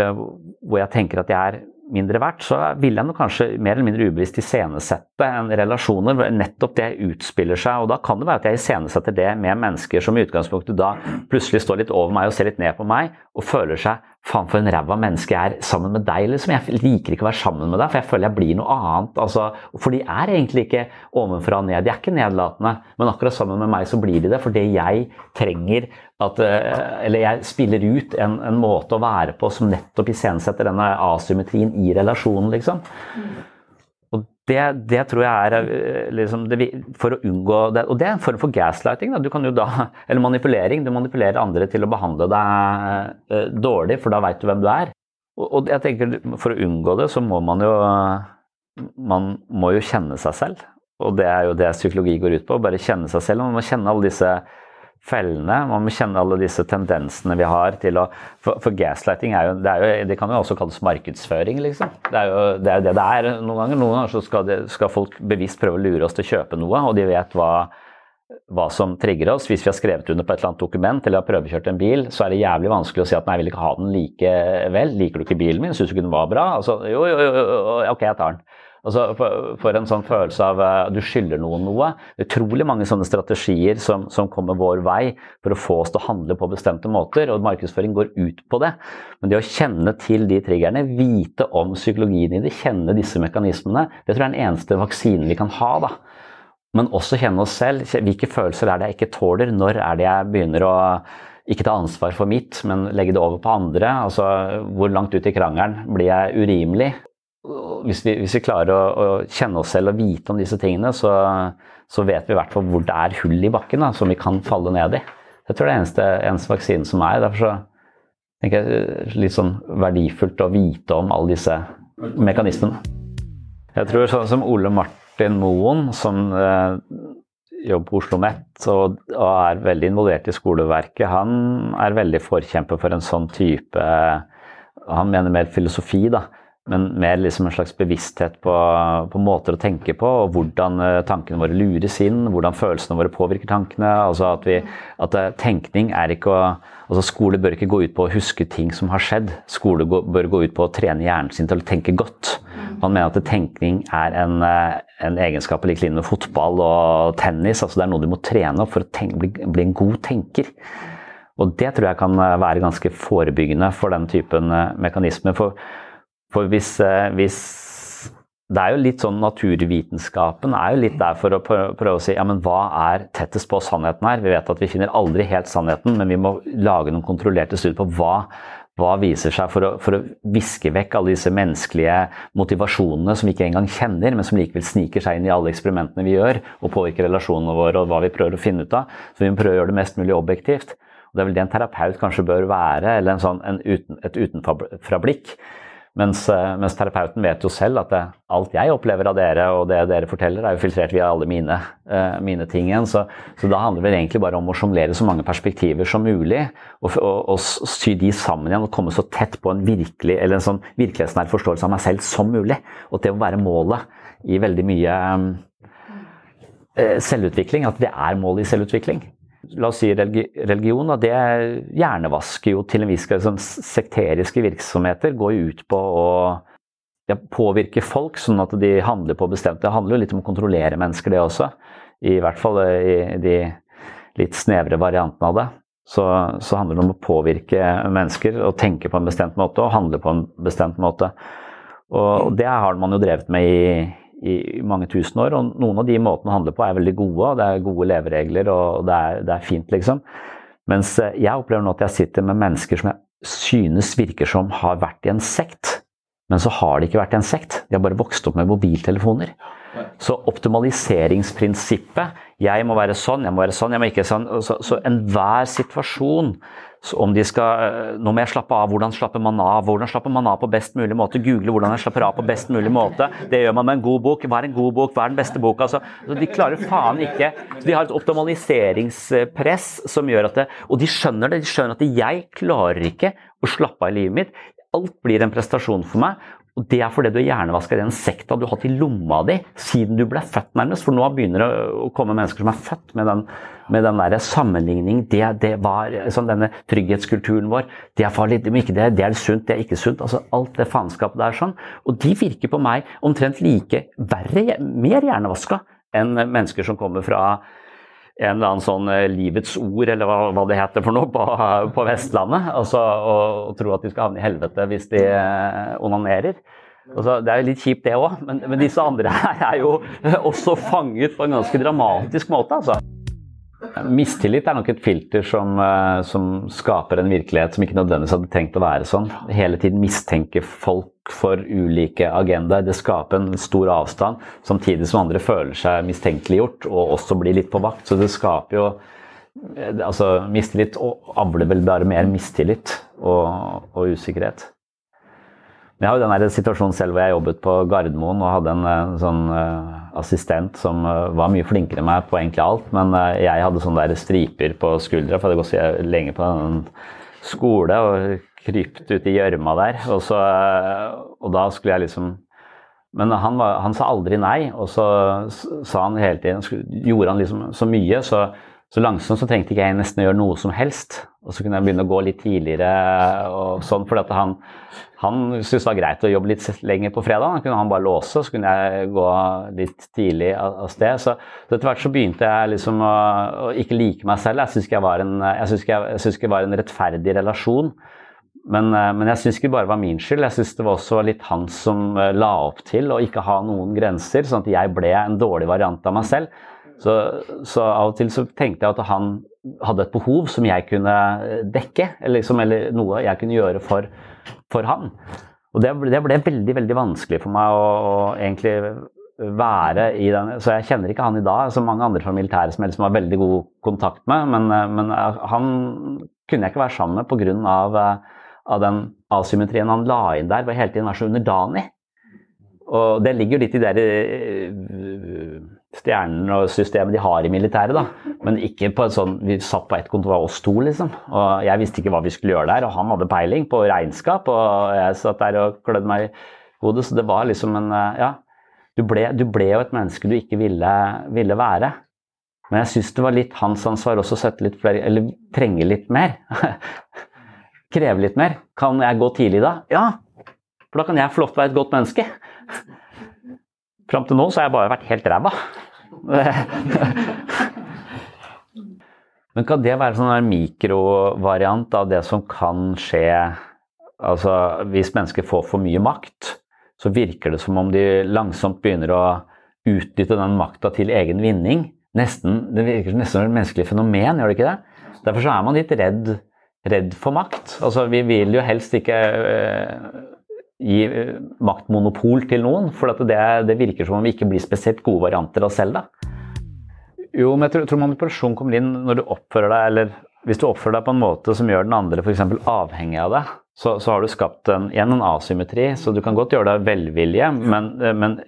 hvor jeg tenker at jeg er mindre verdt, så vil jeg nok kanskje mer eller mindre ubevisst iscenesette en relasjoner nettopp det utspiller seg. og Da kan det være at jeg iscenesetter det med mennesker som i utgangspunktet da plutselig står litt over meg og ser litt ned på meg og føler seg faen for en ræva menneske jeg er sammen med deg, liksom. Jeg liker ikke å være sammen med deg, for jeg føler jeg blir noe annet. Altså, for de er egentlig ikke ovenfra og ned, de er ikke nedlatende. Men akkurat sammen med meg så blir de det, fordi jeg trenger at eh, Eller jeg spiller ut en, en måte å være på som nettopp iscenesetter denne asymmetrien i relasjonen, liksom. Og Det, det, tror jeg er eh, liksom, det, for å unngå det. Og det er en form for gaslighting. Da. Du kan jo da, eller manipulering. Du manipulerer andre til å behandle deg eh, dårlig, for da veit du hvem du er. Og, og, jeg tenker For å unngå det, så må man jo Man må jo kjenne seg selv. Og det er jo det psykologi går ut på. Bare kjenne seg selv. Man må kjenne alle disse fellene. Man må kjenne alle disse tendensene vi har til å For, for gaslighting er jo det, er jo det, kan jo også kalles markedsføring, liksom. Det er jo det er det, det er noen ganger. Noen ganger så skal, det, skal, folk bevisst prøve å lure oss til å kjøpe noe, og de vet hva, hva som trigger oss. Hvis vi har skrevet under på et eller annet dokument eller har prøvekjørt en bil, så er det jævlig vanskelig å si at nei, jeg vil ikke ha den likevel. Liker du ikke bilen min? Syns du ikke den var bra? Altså, jo, jo, jo, ok, jeg tar den. Altså for, en sånn følelse av at uh, du skylder noen noe. Utrolig mange sånne strategier som, som, kommer vår vei for å få oss til å handle på bestemte måter. Og markedsføring går ut på det. Men det å kjenne til de triggerne, vite om psykologien i det, kjenne disse mekanismene, det tror jeg er den eneste vaksinen vi kan ha. da. Men også kjenne oss selv. Hvilke følelser er det jeg ikke tåler? Når er det jeg begynner å ikke ta ansvar for mitt, men legge det over på andre? Altså, hvor langt ut i krangelen blir jeg urimelig? Hvis vi, hvis vi klarer å, å, kjenne oss selv og vite om disse tingene, så, så vet vi i hvert fall hvor det er hull i bakken da, som vi kan falle ned i. Jeg tror det er eneste, eneste vaksinen som er. Derfor så tenker jeg litt sånn verdifullt å vite om alle disse mekanismene. Jeg tror sånn som Ole Martin Moen, som eh, jobber på Oslo OsloMet og, og, er veldig involvert i skoleverket, han er veldig forkjemper for en sånn type Han mener mer filosofi, da. Men mer liksom en slags bevissthet på, på, måter å tenke på, og hvordan eh, tankene våre lures inn, hvordan følelsene våre påvirker tankene. altså At, vi, at tenkning er ikke å altså Skole bør ikke gå ut på å huske ting som har skjedd. Skole bør gå ut på å trene hjernen sin til å tenke godt. Han mener at tenkning er en, eh, en egenskap lik linje med fotball og tennis. altså Det er noe du må trene opp for å tenke, bli, bli, en god tenker. Og det tror jeg kan eh, være ganske forebyggende for den typen eh, mekanismer. For, for hvis, hvis det er jo litt sånn Naturvitenskapen er jo litt der for å prøve å si ja, men hva er tettest på sannheten her. Vi vet at vi finner aldri helt sannheten, men vi må lage noen kontrollerte studier på hva hva viser seg for å, å, viske vekk alle disse menneskelige motivasjonene som vi ikke engang kjenner, men som likevel sniker seg inn i alle eksperimentene vi gjør, og påvirker relasjonene våre og hva vi prøver å finne ut av. Så vi må prøve å gjøre det mest mulig objektivt. Og Det er vel det en terapeut kanskje bør være, eller en sånn, en uten, et utenfra-blikk. Mens, eh, mens, terapeuten vet jo selv at det, alt jeg opplever av dere og det dere forteller, er jo filtrert via alle mine, uh, mine ting igjen. Så, så, da handler det egentlig bare om å sjonglere så mange perspektiver som mulig. Og, og, og, sy de sammen igjen og komme så tett på en, virkelig, en sånn virkelighetsnær forståelse av meg selv som mulig. Og det må være målet i veldig mye um, selvutvikling. At det er målet i selvutvikling la oss si religion, det hjernevasker jo til en viss grad. Sånn sekteriske virksomheter går jo ut på å ja, påvirke folk sånn at de handler på bestemt Det handler jo litt om å kontrollere mennesker, det også. I hvert fall i de litt snevre variantene av det. Så, så handler det om å påvirke mennesker og tenke på en bestemt måte og handle på en bestemt måte. Og det har man jo drevet med i i mange tusen år. Og noen av de måtene å handle på er veldig gode, og det er gode leveregler og det er, det er fint, liksom. Mens eh, jeg opplever nå at jeg sitter med mennesker som jeg synes virker som har vært i en sekt. Men så har de ikke vært i en sekt, de har bare vokst opp med mobiltelefoner. Så optimaliseringsprinsippet Jeg må være sånn, jeg må være sånn, jeg må ikke sånn. Så, så enhver situasjon om de skal, eh, Nå må jeg slappe av. Hvordan slapper man av? Hvordan slapper man av på best mulig måte? Google hvordan jeg slapper av på best mulig måte. Det gjør man med en god bok. Hva er en god bok? Hva er den beste boka? Altså, de klarer faen ikke De har et optimaliseringspress som gjør at det Og de skjønner det. De skjønner at jeg klarer ikke å slappe av i livet mitt. Alt blir en prestasjon for meg. Og Det er fordi du er hjernevaska i den sekta du har hatt i lomma di siden du ble født, nærmest. For nå begynner det å komme mennesker som er født med den, med den der sammenligning. Det, det var sånn Denne trygghetskulturen vår. Det er farlig, det, det, det er sunt, det er ikke sunt. altså Alt det faenskapet der sånn. Og de virker på meg omtrent like verre, mer hjernevaska enn mennesker som kommer fra en eller annen sånn eh, livets ord, eller hva, hva det heter for noe, på, på Vestlandet. Altså, og, og tro at de skal havne i helvete hvis de eh, onanerer. Altså, det er jo litt kjipt, det òg, men, men, disse andre her er jo også fanget på en ganske dramatisk måte. altså. Mistillit er nok et filter som, eh, som, skaper en virkelighet som ikke nødvendigvis hadde tenkt å være sånn. Hele tiden mistenke folk for ulike agendaer. Det skaper en stor avstand, samtidig som andre føler seg mistenkeliggjort og også blir litt på vakt. Så det skaper jo eh, altså Mistillit avler vel bare mer mistillit og, og usikkerhet. Jeg har jo den der situasjonen selv hvor jeg jobbet på Gardermoen og hadde en, en sånn uh, assistent som uh, var mye flinkere enn meg på egentlig alt, men jeg hadde sånne der striper på skuldra, for jeg hadde gått lenge på en skole og krypt ut i gjørma der. Og, så, og, da skulle jeg liksom Men han, var, han, sa aldri nei, og så sa han hele tiden Gjorde han liksom så mye, så, så langsomt så trengte ikke jeg nesten å gjøre noe som helst. Og så kunne jeg begynne å gå litt tidligere og sånn, for han han syntes det var greit å jobbe litt lenger på fredag. Da kunne han bare låse, så kunne jeg gå litt tidlig av sted. Så, så etter hvert så begynte jeg liksom å, å ikke like meg selv. Jeg syns ikke, ikke, ikke det var en rettferdig relasjon. Men, men jeg syns ikke det bare var min skyld. Jeg syns det var også litt han som eh, la opp til å ikke ha noen grenser, sånn at jeg ble en dårlig variant av meg selv. Så, så av og til så tenkte jeg at han hadde et behov som jeg kunne dekke, eller, liksom, eller noe jeg kunne gjøre for for han. Og det, det, ble veldig veldig vanskelig for meg å, å, egentlig være i den Så jeg kjenner ikke han i dag, som mange andre fra militæret som jeg liksom har veldig god kontakt med, men, men han kunne jeg ikke være sammen med pga. Av, av den asymmetrien han la inn der, var hele tiden var så underdanig. Og det ligger jo litt i det stjernen og systemet de har i militæret, da. Men ikke på en sånn Vi satt på ett kontor, av oss to, liksom. Og jeg visste ikke hva vi skulle gjøre der, og han hadde peiling på regnskap, og jeg satt der og klødde meg i hodet, så det var liksom en eh, Ja. Du ble, du ble jo et menneske du ikke ville, ville være. Men jeg syns det var litt hans ansvar også å sette litt flere Eller trenge litt mer. Kreve litt mer. Kan jeg gå tidlig da? Ja! For da kan jeg å være et godt menneske. Fram til nå så har jeg bare vært helt ræva. Men kan det være sånn en mikrovariant av det som kan skje altså Hvis mennesker får for mye makt, så virker det som om de langsomt begynner å utnytte den makta til egen vinning. Nesten, det virker nesten som et menneskelig fenomen, gjør det ikke det? Derfor så er man litt redd, redd for makt. Altså, vi vil jo helst ikke øh, gi øh, maktmonopol til noen, for det, det, virker som om vi ikke blir spesielt gode varianter av selv. da. Jo, men jeg tror, tror manipulasjon kommer inn når du oppfører deg, eller hvis du oppfører deg på en måte som gjør den andre f.eks. avhengig av deg, så, så, har du skapt en, igjen en asymmetri. Så du kan godt gjøre deg velvilje, men, men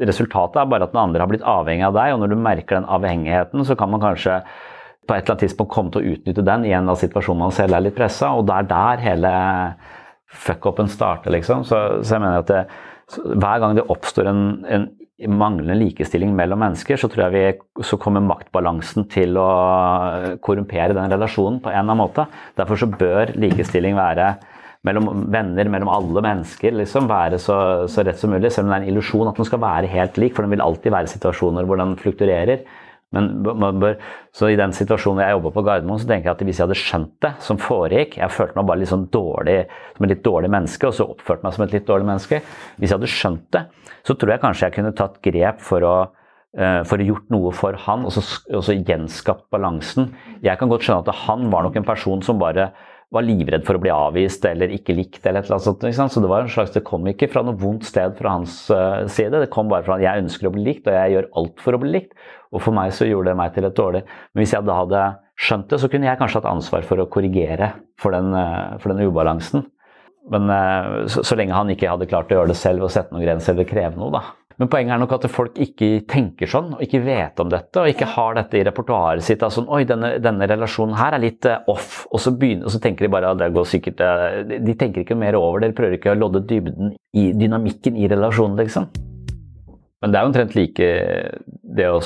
resultatet er bare at den andre har blitt avhengig av deg, og når du merker den avhengigheten, så kan man kanskje på et eller annet tidspunkt komme til å utnytte den i en av situasjonene man selv er litt pressa, og det er der hele fuck-upen starter, liksom. Så, så, jeg mener at det, hver gang det oppstår en, en manglende likestilling mellom mennesker, så tror jeg vi, så kommer maktbalansen til å korrumpere den relasjonen på en eller annen måte. Derfor så bør likestilling være mellom venner, mellom alle mennesker, liksom, være så, så rett som mulig. Selv om det er en illusjon at den skal være helt lik, for den vil alltid være situasjoner hvor den flukturerer. Men så i den situasjonen jeg jobba på Gardermoen, så tenker jeg at hvis jeg hadde skjønt det som foregikk Jeg følte meg bare litt sånn dårlig, som et litt dårlig menneske, og så oppførte meg som et litt dårlig menneske. Hvis jeg hadde skjønt det, så tror jeg kanskje jeg kunne tatt grep for å eh, for å gjort noe for han, og så, og så gjenskapt balansen. Jeg kan godt skjønne at han var nok en person som bare var livredd for å bli avvist eller ikke likt. eller et eller annet sånt. Så det var en slags, det kom ikke fra noe vondt sted fra hans uh, side. Det kom bare fra at jeg ønsker å bli likt, og jeg gjør alt for å bli likt. Og for meg så gjorde det meg til et dårlig. Men hvis jeg da hadde skjønt det, så kunne jeg kanskje hatt ansvar for å korrigere for den, uh, for den ubalansen. Men uh, så, så, lenge han ikke hadde klart å gjøre det selv og sette noen grenser eller kreve noe, da. Men poenget er nok at folk ikke tenker sånn, og ikke vet om dette, og ikke har dette i repertoaret sitt. Altså, Oi, denne, denne, relasjonen her er litt uh, off, og så, begynner, og så, tenker de bare at det går sikkert uh, De tenker ikke mer over det, de prøver ikke å lodde dybden i dynamikken i relasjonen, liksom. Men det er jo omtrent like det å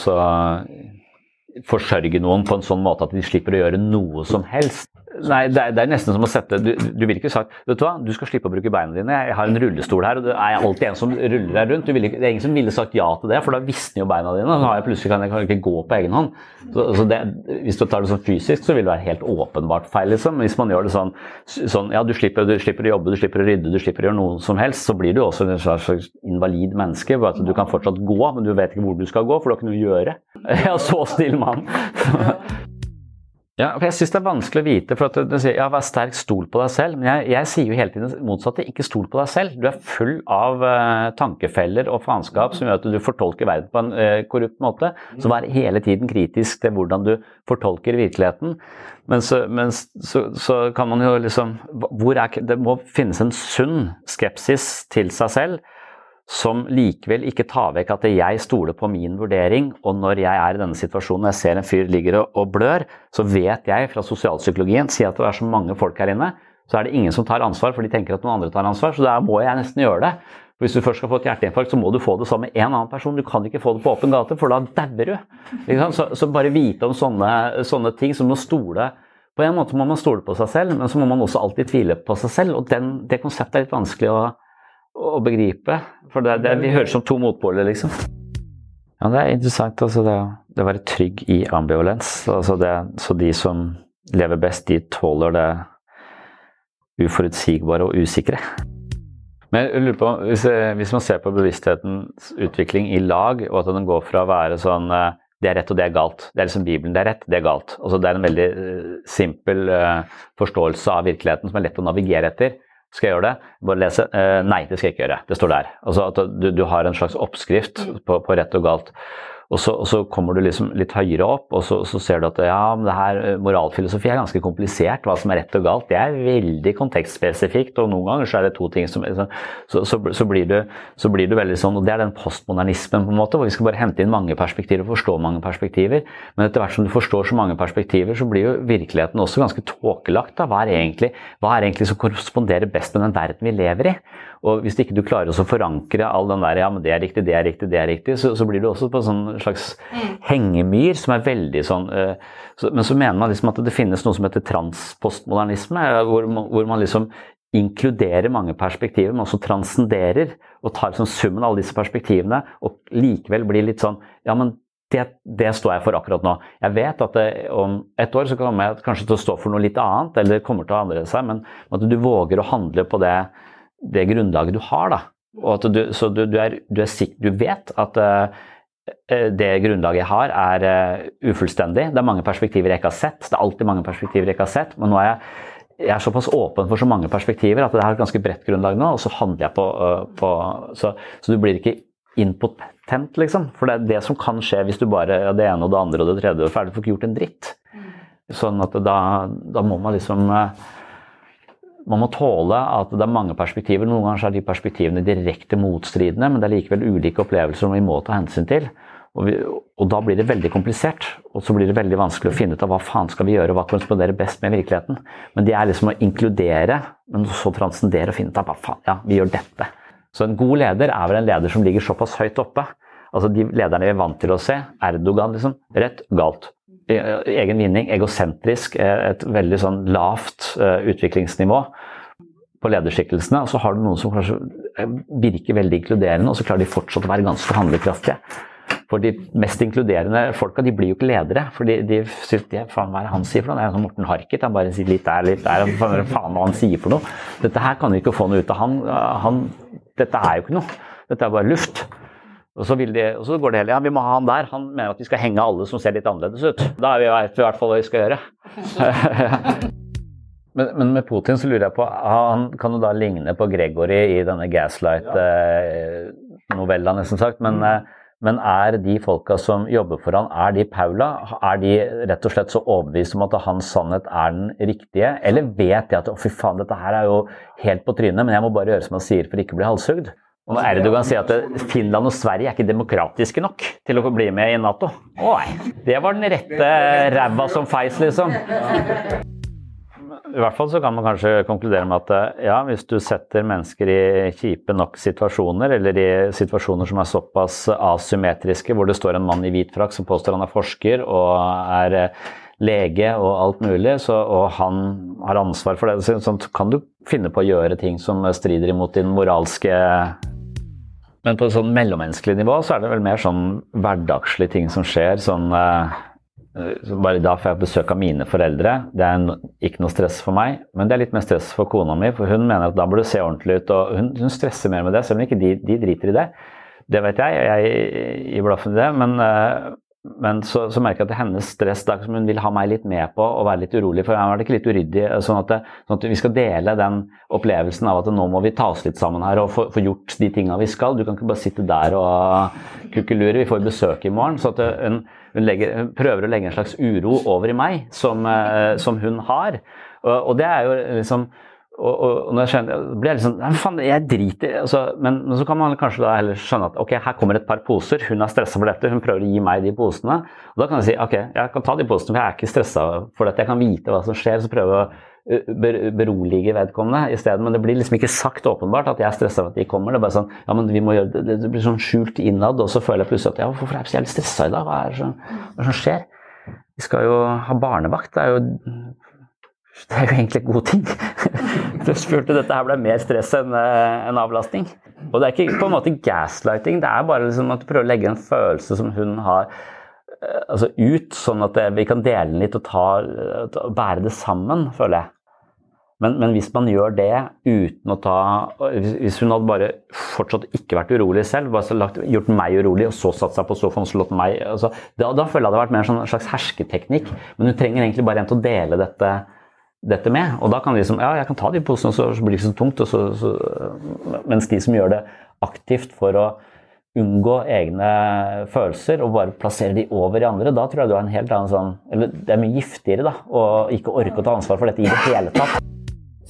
forsørge noen på en sånn måte at de slipper å gjøre noe som helst. Nei, det er, det er, nesten som å sette Du, du ville ikke sagt vet du hva, du skal slippe å bruke beina dine. Jeg har en rullestol her, og det er alltid en som ruller deg rundt. Ville, det er ingen som ville sagt ja til det, for da visner jo beina dine. Så har jeg plutselig kan jeg ikke gå på egen hånd. Så, så det, hvis du tar det sånn fysisk, så vil det være helt åpenbart feil. liksom. Hvis man gjør det sånn, sånn ja, du slipper, du slipper, å jobbe, du slipper å rydde, du slipper å gjøre noe som helst, så blir du også en slags invalid menneske. at Du kan fortsatt gå, men du vet ikke hvor du skal gå, for du har ikke noe å gjøre. Ja, så snill mann. Ja, for Jeg syns det er vanskelig å vite. for at du sier ja, Vær sterk, stol på deg selv. Men jeg, jeg sier jo hele tiden motsatte. Ikke stol på deg selv. Du er full av uh, tankefeller og faenskap som gjør at du fortolker verden på en uh, korrupt måte. Så vær hele tiden kritisk til hvordan du fortolker virkeligheten. Men så, men så, så kan man jo liksom hvor er, Det må finnes en sunn skepsis til seg selv som likevel ikke tar vekk at jeg stoler på min vurdering, og når jeg er i denne situasjonen og jeg ser en fyr ligger og blør, så vet jeg fra sosialpsykologien, si at det er så mange folk her inne, så er det ingen som tar ansvar, for de tenker at noen andre tar ansvar, så da må jeg nesten gjøre det. Hvis du først skal få et hjerteinfarkt, så må du få det sammen med en annen person. Du kan ikke få det på åpen gate, for da dauer du. Så, så, bare vite om sånne, sånne ting som å stole På en måte må man stole på seg selv, men så må man også alltid tvile på seg selv. Og den, det konseptet er litt vanskelig å å begripe. For det, det, vi høres som to motpoler, liksom. Ja, det er interessant. Altså det, det å være trygg i ambivalens. Altså det, så de som lever best, de tåler det uforutsigbare og usikre. Men jeg lurer på, hvis, hvis, man ser på bevissthetens utvikling i lag, og at den går fra å være sånn eh, det er rett og det er galt. Det er liksom Bibelen. Det er rett, det er galt. Altså, det er en veldig uh, simpel uh, forståelse av virkeligheten som er lett å navigere etter. Skal jeg gjøre det? Bare lese? Eh, nei, det skal jeg ikke gjøre. Det står der. Altså at du, du har en slags oppskrift på, på, rett og galt. Og så, og så, kommer du liksom litt høyere opp, og så, så ser du at ja, det her moralfilosofi er ganske komplisert. Hva som er rett og galt. Det er veldig kontekstspesifikt, og noen ganger så er det to ting som Så, så, blir, du, så blir, du, veldig sånn Og det er den postmodernismen, på en måte, hvor vi skal bare hente inn mange perspektiver og forstå mange perspektiver. Men etter hvert som du forstår så mange perspektiver, så blir jo virkeligheten også ganske tåkelagt. Hva hva er egentlig som korresponderer best med den verden vi lever i? Og hvis ikke du klarer å forankre all den der ja, men det er riktig, det er riktig, det er riktig, så, så blir du også på en sånn slags mm. hengemyr som er veldig sånn uh, så, Men så mener man liksom at det finnes noe som heter transpostmodernisme, hvor, hvor man liksom inkluderer mange perspektiver, men også transcenderer og tar liksom summen av alle disse perspektivene og likevel blir litt sånn Ja, men det, det, står jeg for akkurat nå. Jeg vet at det, om et år så kommer jeg kanskje til å stå for noe litt annet, eller det kommer til å endre seg, men at du våger å handle på det det grunnlaget du har. Da. Og at du, så du, du, er, du, er sikker, du vet at uh, det grunnlaget jeg har, er uh, ufullstendig. Det er mange perspektiver jeg ikke har sett. Det er alltid mange perspektiver jeg ikke har sett. Men nå er jeg, jeg er såpass åpen for så mange perspektiver at det er et ganske bredt grunnlag nå, og så handler jeg på, på så, så, du blir ikke impotent, liksom. For det er det som kan skje hvis du bare ja, det ene og det andre og det tredje og ferdig, du får ikke gjort en dritt. Sånn at da, da må man liksom man må tåle at det er mange perspektiver. Noen ganger er de perspektivene direkte motstridende, men det er likevel ulike opplevelser som vi må ta hensyn til. Og, vi, og, da blir det veldig komplisert, og så blir det veldig vanskelig å finne ut av hva faen skal vi gjøre, hva korresponderer best med virkeligheten. Men det er liksom å inkludere, men så transcendere og finne ut av hva faen, ja, vi gjør dette. Så en god leder er vel en leder som ligger såpass høyt oppe. Altså De lederne vi er vant til å se, Erdogan, liksom. Rett, galt egen vinning, egosentrisk, et veldig sånn lavt eh, utviklingsnivå på lederskikkelsene. Og så har du noen som kanskje eh, virker veldig inkluderende, og så klarer de fortsatt å være ganske handlekraftige. For de mest inkluderende folka de blir jo ikke ledere. For de, de syns er faen, hva det han sier for noe? Det er sånn Morten Harket. Han bare sier litt der, litt der. Faen, faen hva han sier for noe. Dette her kan vi ikke få noe ut av. Han, han, dette er jo ikke noe. Dette er bare luft. Og så, de, og så, går det hele ja, vi må ha han der. Han mener at vi skal henge alle som ser litt annerledes ut. Da er vi i hvert fall hva vi skal gjøre. men, men, med Putin så lurer jeg på Han kan jo da ligne på Gregory i denne Gaslight-novella, nesten sagt. Men, eh, men, er de folka som jobber for han, er de Paula? Er de rett og slett så overbevist om at hans sannhet er den riktige? Eller vet de at å fy faen, dette her er jo helt på trynet, men jeg må bare gjøre som han sier for ikke å bli halshugd? Og når Erdogan sier at Finland og Sverige er ikke demokratiske nok til å bli med i Nato. Å nei, det var den rette ræva som feis, liksom. I hvert fall så kan man kanskje konkludere med at ja, hvis du setter mennesker i kjipe nok situasjoner, eller i situasjoner som er såpass asymmetriske, hvor det står en mann i hvit frakk som påstår han er forsker og er lege og alt mulig, så, og han har ansvar for det, så kan du finne på å gjøre ting som strider imot din moralske men på et sånn mellommenneskelig nivå så er det vel mer sånn hverdagslige ting som skjer. sånn uh, bare da får jeg besøk av mine foreldre. Det er en, ikke noe stress for meg, men det er litt mer stress for kona mi. For hun mener at da bør du se ordentlig ut, og hun, hun stresser mer med det, selv om ikke de, de driter i det. Det vet jeg, jeg gir blaffen i det, men, uh, men så, så, merker jeg at hennes stress da, som hun vil ha meg litt med på og være litt urolig for. Jeg var det ikke litt uryddig, sånn at, det, sånn at, vi skal dele den opplevelsen av at nå må vi ta oss litt sammen her og få, få gjort de tinga vi skal. Du kan ikke bare sitte der og kukkelure. Vi får besøk i morgen. så hun, hun, legger, hun, prøver å legge en slags uro over i meg, som, eh, som hun har. Og, og det er jo liksom og, og, og når jeg skjønner, blir jeg litt sånn faen, jeg driter altså, men, men, så kan man kanskje da heller skjønne at ok, her kommer et par poser, hun er stressa for dette, hun prøver å gi meg de posene. Og da kan jeg si ok, jeg kan ta de posene, for jeg er ikke stressa for dette. Jeg kan vite hva som skjer, så prøve å berolige vedkommende isteden. Men det blir liksom ikke sagt åpenbart at jeg er stressa for at de kommer. Det er bare sånn ja, men vi må gjøre det, det blir sånn skjult innad, og så føler jeg plutselig at ja, hvorfor er jeg så jævlig stressa i dag? Hva er det som, hva er skjer? Vi skal jo ha barnevakt. Det er jo det er jo egentlig en god ting. Du spurte dette her ble mer stress enn eh, en avlastning. Og det er ikke på en måte gaslighting, det er bare liksom at du prøver å legge en følelse som hun har eh, altså ut, sånn at vi kan dele den litt og ta, ta, bære det sammen, føler jeg. Men, men, hvis man gjør det uten å ta Hvis hun hadde bare fortsatt ikke vært urolig selv, bare lagt, gjort meg urolig og så satt seg på sofaen og slått meg altså, da, da, føler jeg det hadde vært mer sånn en slags hersketeknikk. Men hun trenger egentlig bare en til å dele dette dette med. Og da kan de liksom Ja, jeg kan ta de posene, så blir det ikke så tungt. Så, så, mens de som gjør det aktivt for å unngå egne følelser og bare plassere de over i andre, da tror jeg du har en helt annen sånn Eller det er mye giftigere, da, å ikke orke å ta ansvar for dette i det hele tatt.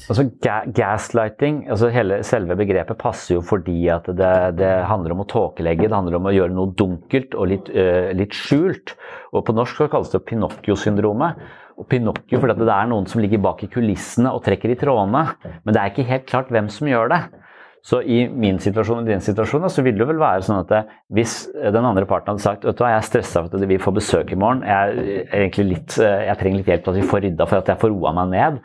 Altså, ga gaslighting, altså hele, selve begrepet passer jo fordi at det, det, handler om å tåkelegge, det handler om å gjøre noe dunkelt og litt, uh, litt skjult. Og på norsk så kalles det Pinocchio-syndromet. Pinocchio fordi det er noen som ligger bak i kulissene og trekker i trådene, men det er ikke helt klart hvem som gjør det. Så i min situasjon og din situasjon så vil det vel være sånn at det, hvis den andre parten hadde sagt vet du hva, jeg er stressa for at vi får besøk i morgen, jeg, er litt, eh, jeg trenger litt hjelp til at vi får rydda for at jeg får roa meg ned,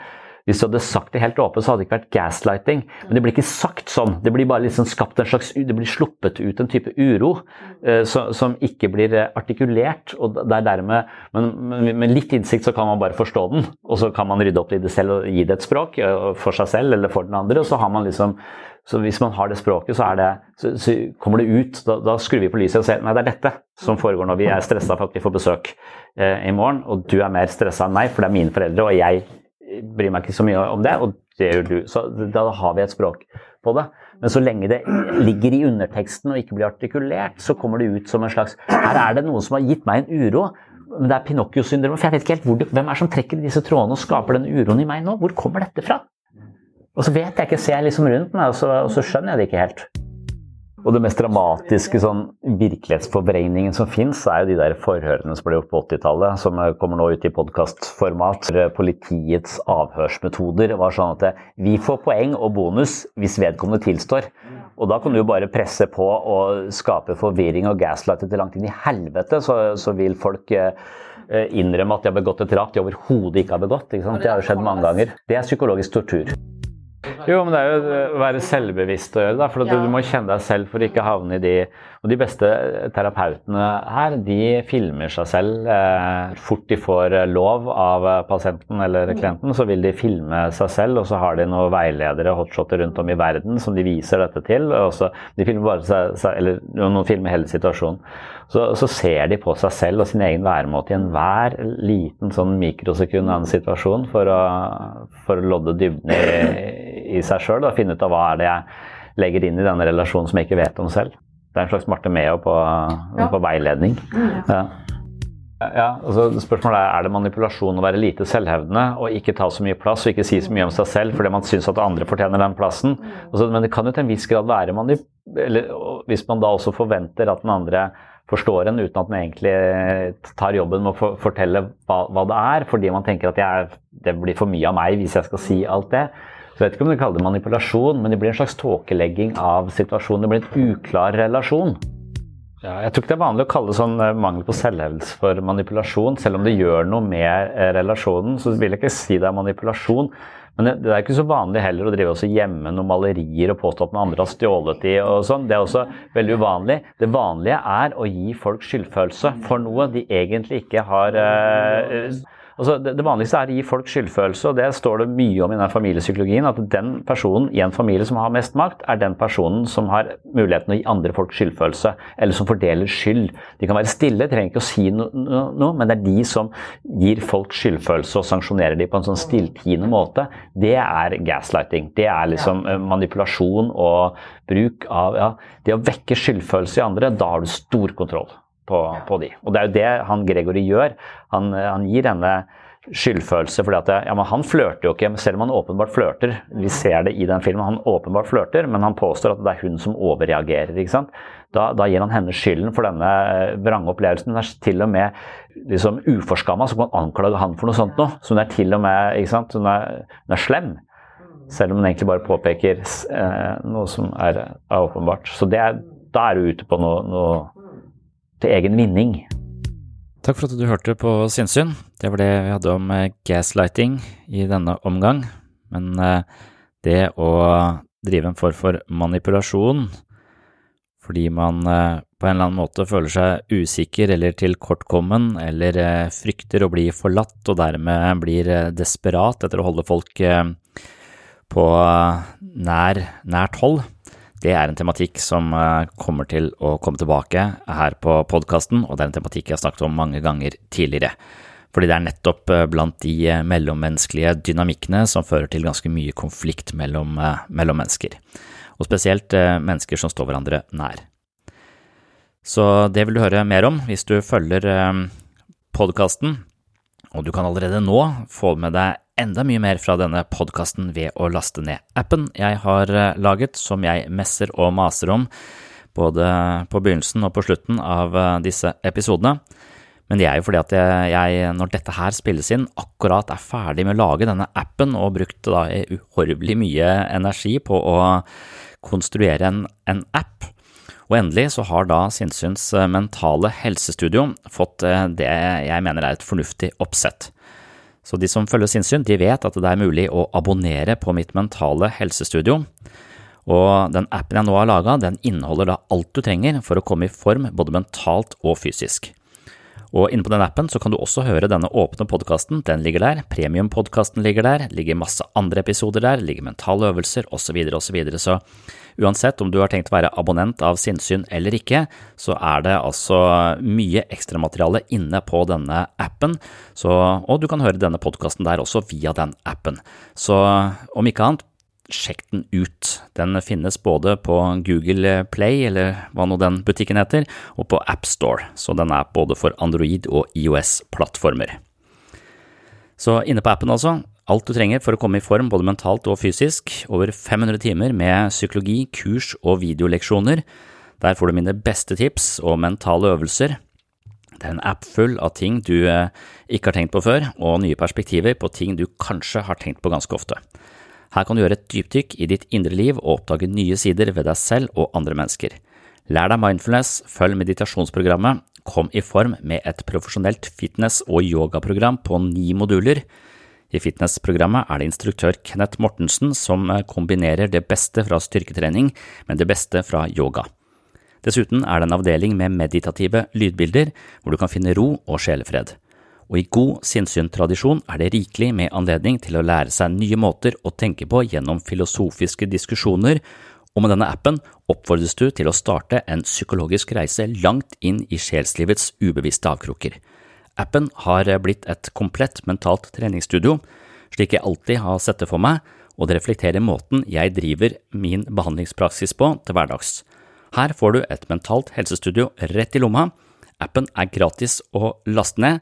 hvis du hadde sagt det helt åpent, så hadde det ikke vært gaslighting. Men det blir ikke sagt sånn. Det blir bare liksom skapt en slags, det blir sluppet ut en type uro uh, som, som ikke blir eh, artikulert. og det er dermed, men, men, Med litt innsikt så kan man bare forstå den, og så kan man rydde opp i det selv og gi det et språk for seg selv eller for den andre. og så har man liksom så hvis man har det språket, så, det, så, så kommer det ut. Da, da, skrur vi på lyset og ser nei, det er dette som foregår når vi er stressa for at vi får besøk eh, i morgen. Og du er mer stressa enn meg, for det er mine foreldre, og jeg bryr meg ikke så mye om det, og det gjør du. Så da har vi et språk på det. Men så lenge det ligger i underteksten og ikke blir artikulert, så kommer det ut som en slags Her er det noen som har gitt meg en uro. Men det er Pinocchio-syndromet. For jeg vet ikke helt det, hvem er det som trekker disse trådene og skaper den uroen i meg nå? Hvor kommer dette fra? Og så vet jeg ikke, ser jeg liksom rundt meg, og så, og så skjønner jeg det ikke helt. Og det mest dramatiske sånn, virkelighetsforvrengningen som fins, er jo de der forhørene som ble gjort på 80-tallet, som kommer nå ut i podkastformat. Politiets avhørsmetoder var sånn at vi får poeng og bonus hvis vedkommende tilstår. Og da kan du jo bare presse på og skape forvirring og gaslighte til langt inn i helvete, så, så vil folk eh, innrømme at de har begått et drap de overhodet ikke har begått. Ikke det har jo skjedd mange ganger. Det er psykologisk tortur. Jo, men det er jo å være selvbevisst å gjøre det. For ja. du må kjenne deg selv for å ikke havne i de Og de beste terapeutene her, de filmer seg selv. Eh, fort de får lov av pasienten eller mm. klienten, så vil de filme seg selv. Og så har de noen veiledere hotshotter rundt om i verden som de viser dette til. Og så, de filmer bare seg, eller noen filmer hele situasjonen. Så, så, ser de på seg selv og sin egen væremåte i enhver liten sånn mikrosekund av en situasjon for å, for å lodde dybden i i seg sjøl. Finne ut av hva er det jeg legger inn i denne relasjonen som jeg ikke vet om selv. Det er en slags Marte Meo på, ja. på veiledning. Mm, ja. Ja, altså spørsmålet er er det manipulasjon å være lite selvhevdende og ikke ta så mye plass og ikke si så mye om seg selv fordi man syns at andre fortjener den plassen. Altså, men det kan jo til en viss grad være eller, hvis man da også forventer at den andre forstår en uten at den egentlig tar jobben med å fortelle hva, hva det er, fordi man tenker at jeg, det blir for mye av meg hvis jeg skal si alt det. Jeg vet ikke om du kaller det manipulasjon, men det blir en slags tåkelegging av situasjonen. Det blir en uklar relasjon. Ja, jeg tror ikke det er vanlig å kalle sånn eh, mangel på selvhevdelse for manipulasjon. Selv om det gjør noe med eh, relasjonen, så vil jeg ikke si det er manipulasjon. Men det, det er ikke så vanlig heller å drive også gjemme noen malerier og påstå at noen andre har stjålet de og sånn. Det er også veldig uvanlig. Det vanlige er å gi folk skyldfølelse for noe de egentlig ikke har eh, Altså, det, det, vanligste er å gi folk skyldfølelse, og det står det mye om i den familiepsykologien. At den personen i en familie som har mest makt, er den personen som har muligheten å gi andre folk skyldfølelse, eller som fordeler skyld. De kan være stille, trenger ikke å si noe, no, no, men det er de som gir folk skyldfølelse og sanksjonerer de på en sånn stilltiende måte. Det er gaslighting. Det er liksom ja. Eh, manipulasjon og bruk av ja, Det å vekke skyldfølelse i andre, da har du stor kontroll på, på, de. Og det er jo det han Gregory gjør. Han, han gir henne skyldfølelse fordi at ja, men Han flørter jo ikke, selv om han åpenbart flørter. Vi ser det i den filmen. Han åpenbart flørter, men han påstår at det er hun som overreagerer. ikke sant? Da, da gir han henne skylden for denne eh, vrange opplevelsen. Hun er til og med liksom uforskamma, så kan man anklage han for noe sånt noe. Så hun er til og med ikke sant? Hun er, hun er slem. Selv om hun egentlig bare påpeker eh, noe som er, er åpenbart. Så er, da er du ute på noe, noe til egen vinning. Takk for at du hørte på Sinnsyn. Det var det vi hadde om eh, gaslighting i denne omgang. Men eh, det å drive en form for manipulasjon fordi man eh, på en eller annen måte føler seg usikker eller tilkortkommen eller frykter å bli forlatt og dermed blir desperat etter å holde folk på nær, nært hold, det er en tematikk som eh, kommer til å komme tilbake her på podkasten, og det er en tematikk jeg har snakket om mange ganger tidligere. Fordi det er nettopp eh, blant de eh, mellommenneskelige dynamikkene som fører til ganske mye konflikt mellom, mellom mennesker, og spesielt mennesker som står hverandre nær. Så det vil du høre mer om hvis du følger podkasten. Og du kan allerede nå få med deg enda mye mer fra denne podkasten ved å laste ned appen jeg har eh, laget, som jeg messer og maser om både på begynnelsen og på slutten av eh, disse episodene. Men det er jo fordi at jeg, når dette her spilles inn, akkurat er ferdig med å lage denne appen og brukte da uhorvelig mye energi på å konstruere en, en app. Og endelig så har da Sinnsyns eh, mentale helsestudio fått det jeg mener er et fornuftig oppsett. Så de som følger sinnssyn, de vet at det er mulig å abonnere på mitt mentale helsestudio. Og den appen jeg nå har laga, den inneholder da alt du trenger for å komme i form både mentalt og fysisk. Og inne på den appen så kan du også høre denne åpne podkasten, den ligger der, premiumpodkasten ligger der, ligger masse andre episoder der, ligger mentale øvelser osv. osv. Så, så uansett om du har tenkt å være abonnent av sinnssyn eller ikke, så er det altså mye ekstramateriale inne på denne appen, så, og du kan høre denne podkasten der også via den appen. Så om ikke annet, sjekk den ut. Den finnes både på Google Play, eller hva nå den butikken heter, og på AppStore, så den er både for Android og IOS-plattformer. Så inne på appen, altså. Alt du trenger for å komme i form både mentalt og fysisk. Over 500 timer med psykologi, kurs og videoleksjoner. Der får du mine beste tips og mentale øvelser. Det er en app full av ting du eh, ikke har tenkt på før, og nye perspektiver på ting du kanskje har tenkt på ganske ofte. Her kan du gjøre et dypdykk i ditt indre liv og oppdage nye sider ved deg selv og andre mennesker. Lær deg mindfulness, følg meditasjonsprogrammet, kom i form med et profesjonelt fitness- og yogaprogram på ni moduler. I fitnessprogrammet er det instruktør Kenneth Mortensen som kombinerer det beste fra styrketrening med det beste fra yoga. Dessuten er det en avdeling med meditative lydbilder hvor du kan finne ro og sjelefred og i god sinnssyn-tradisjon er det rikelig med anledning til å lære seg nye måter å tenke på gjennom filosofiske diskusjoner, og med denne appen oppfordres du til å starte en psykologisk reise langt inn i sjelslivets ubevisste avkroker. Appen har blitt et komplett mentalt treningsstudio, slik jeg alltid har sett det for meg, og det reflekterer måten jeg driver min behandlingspraksis på til hverdags. Her får du et mentalt helsestudio rett i lomma. Appen er gratis å laste ned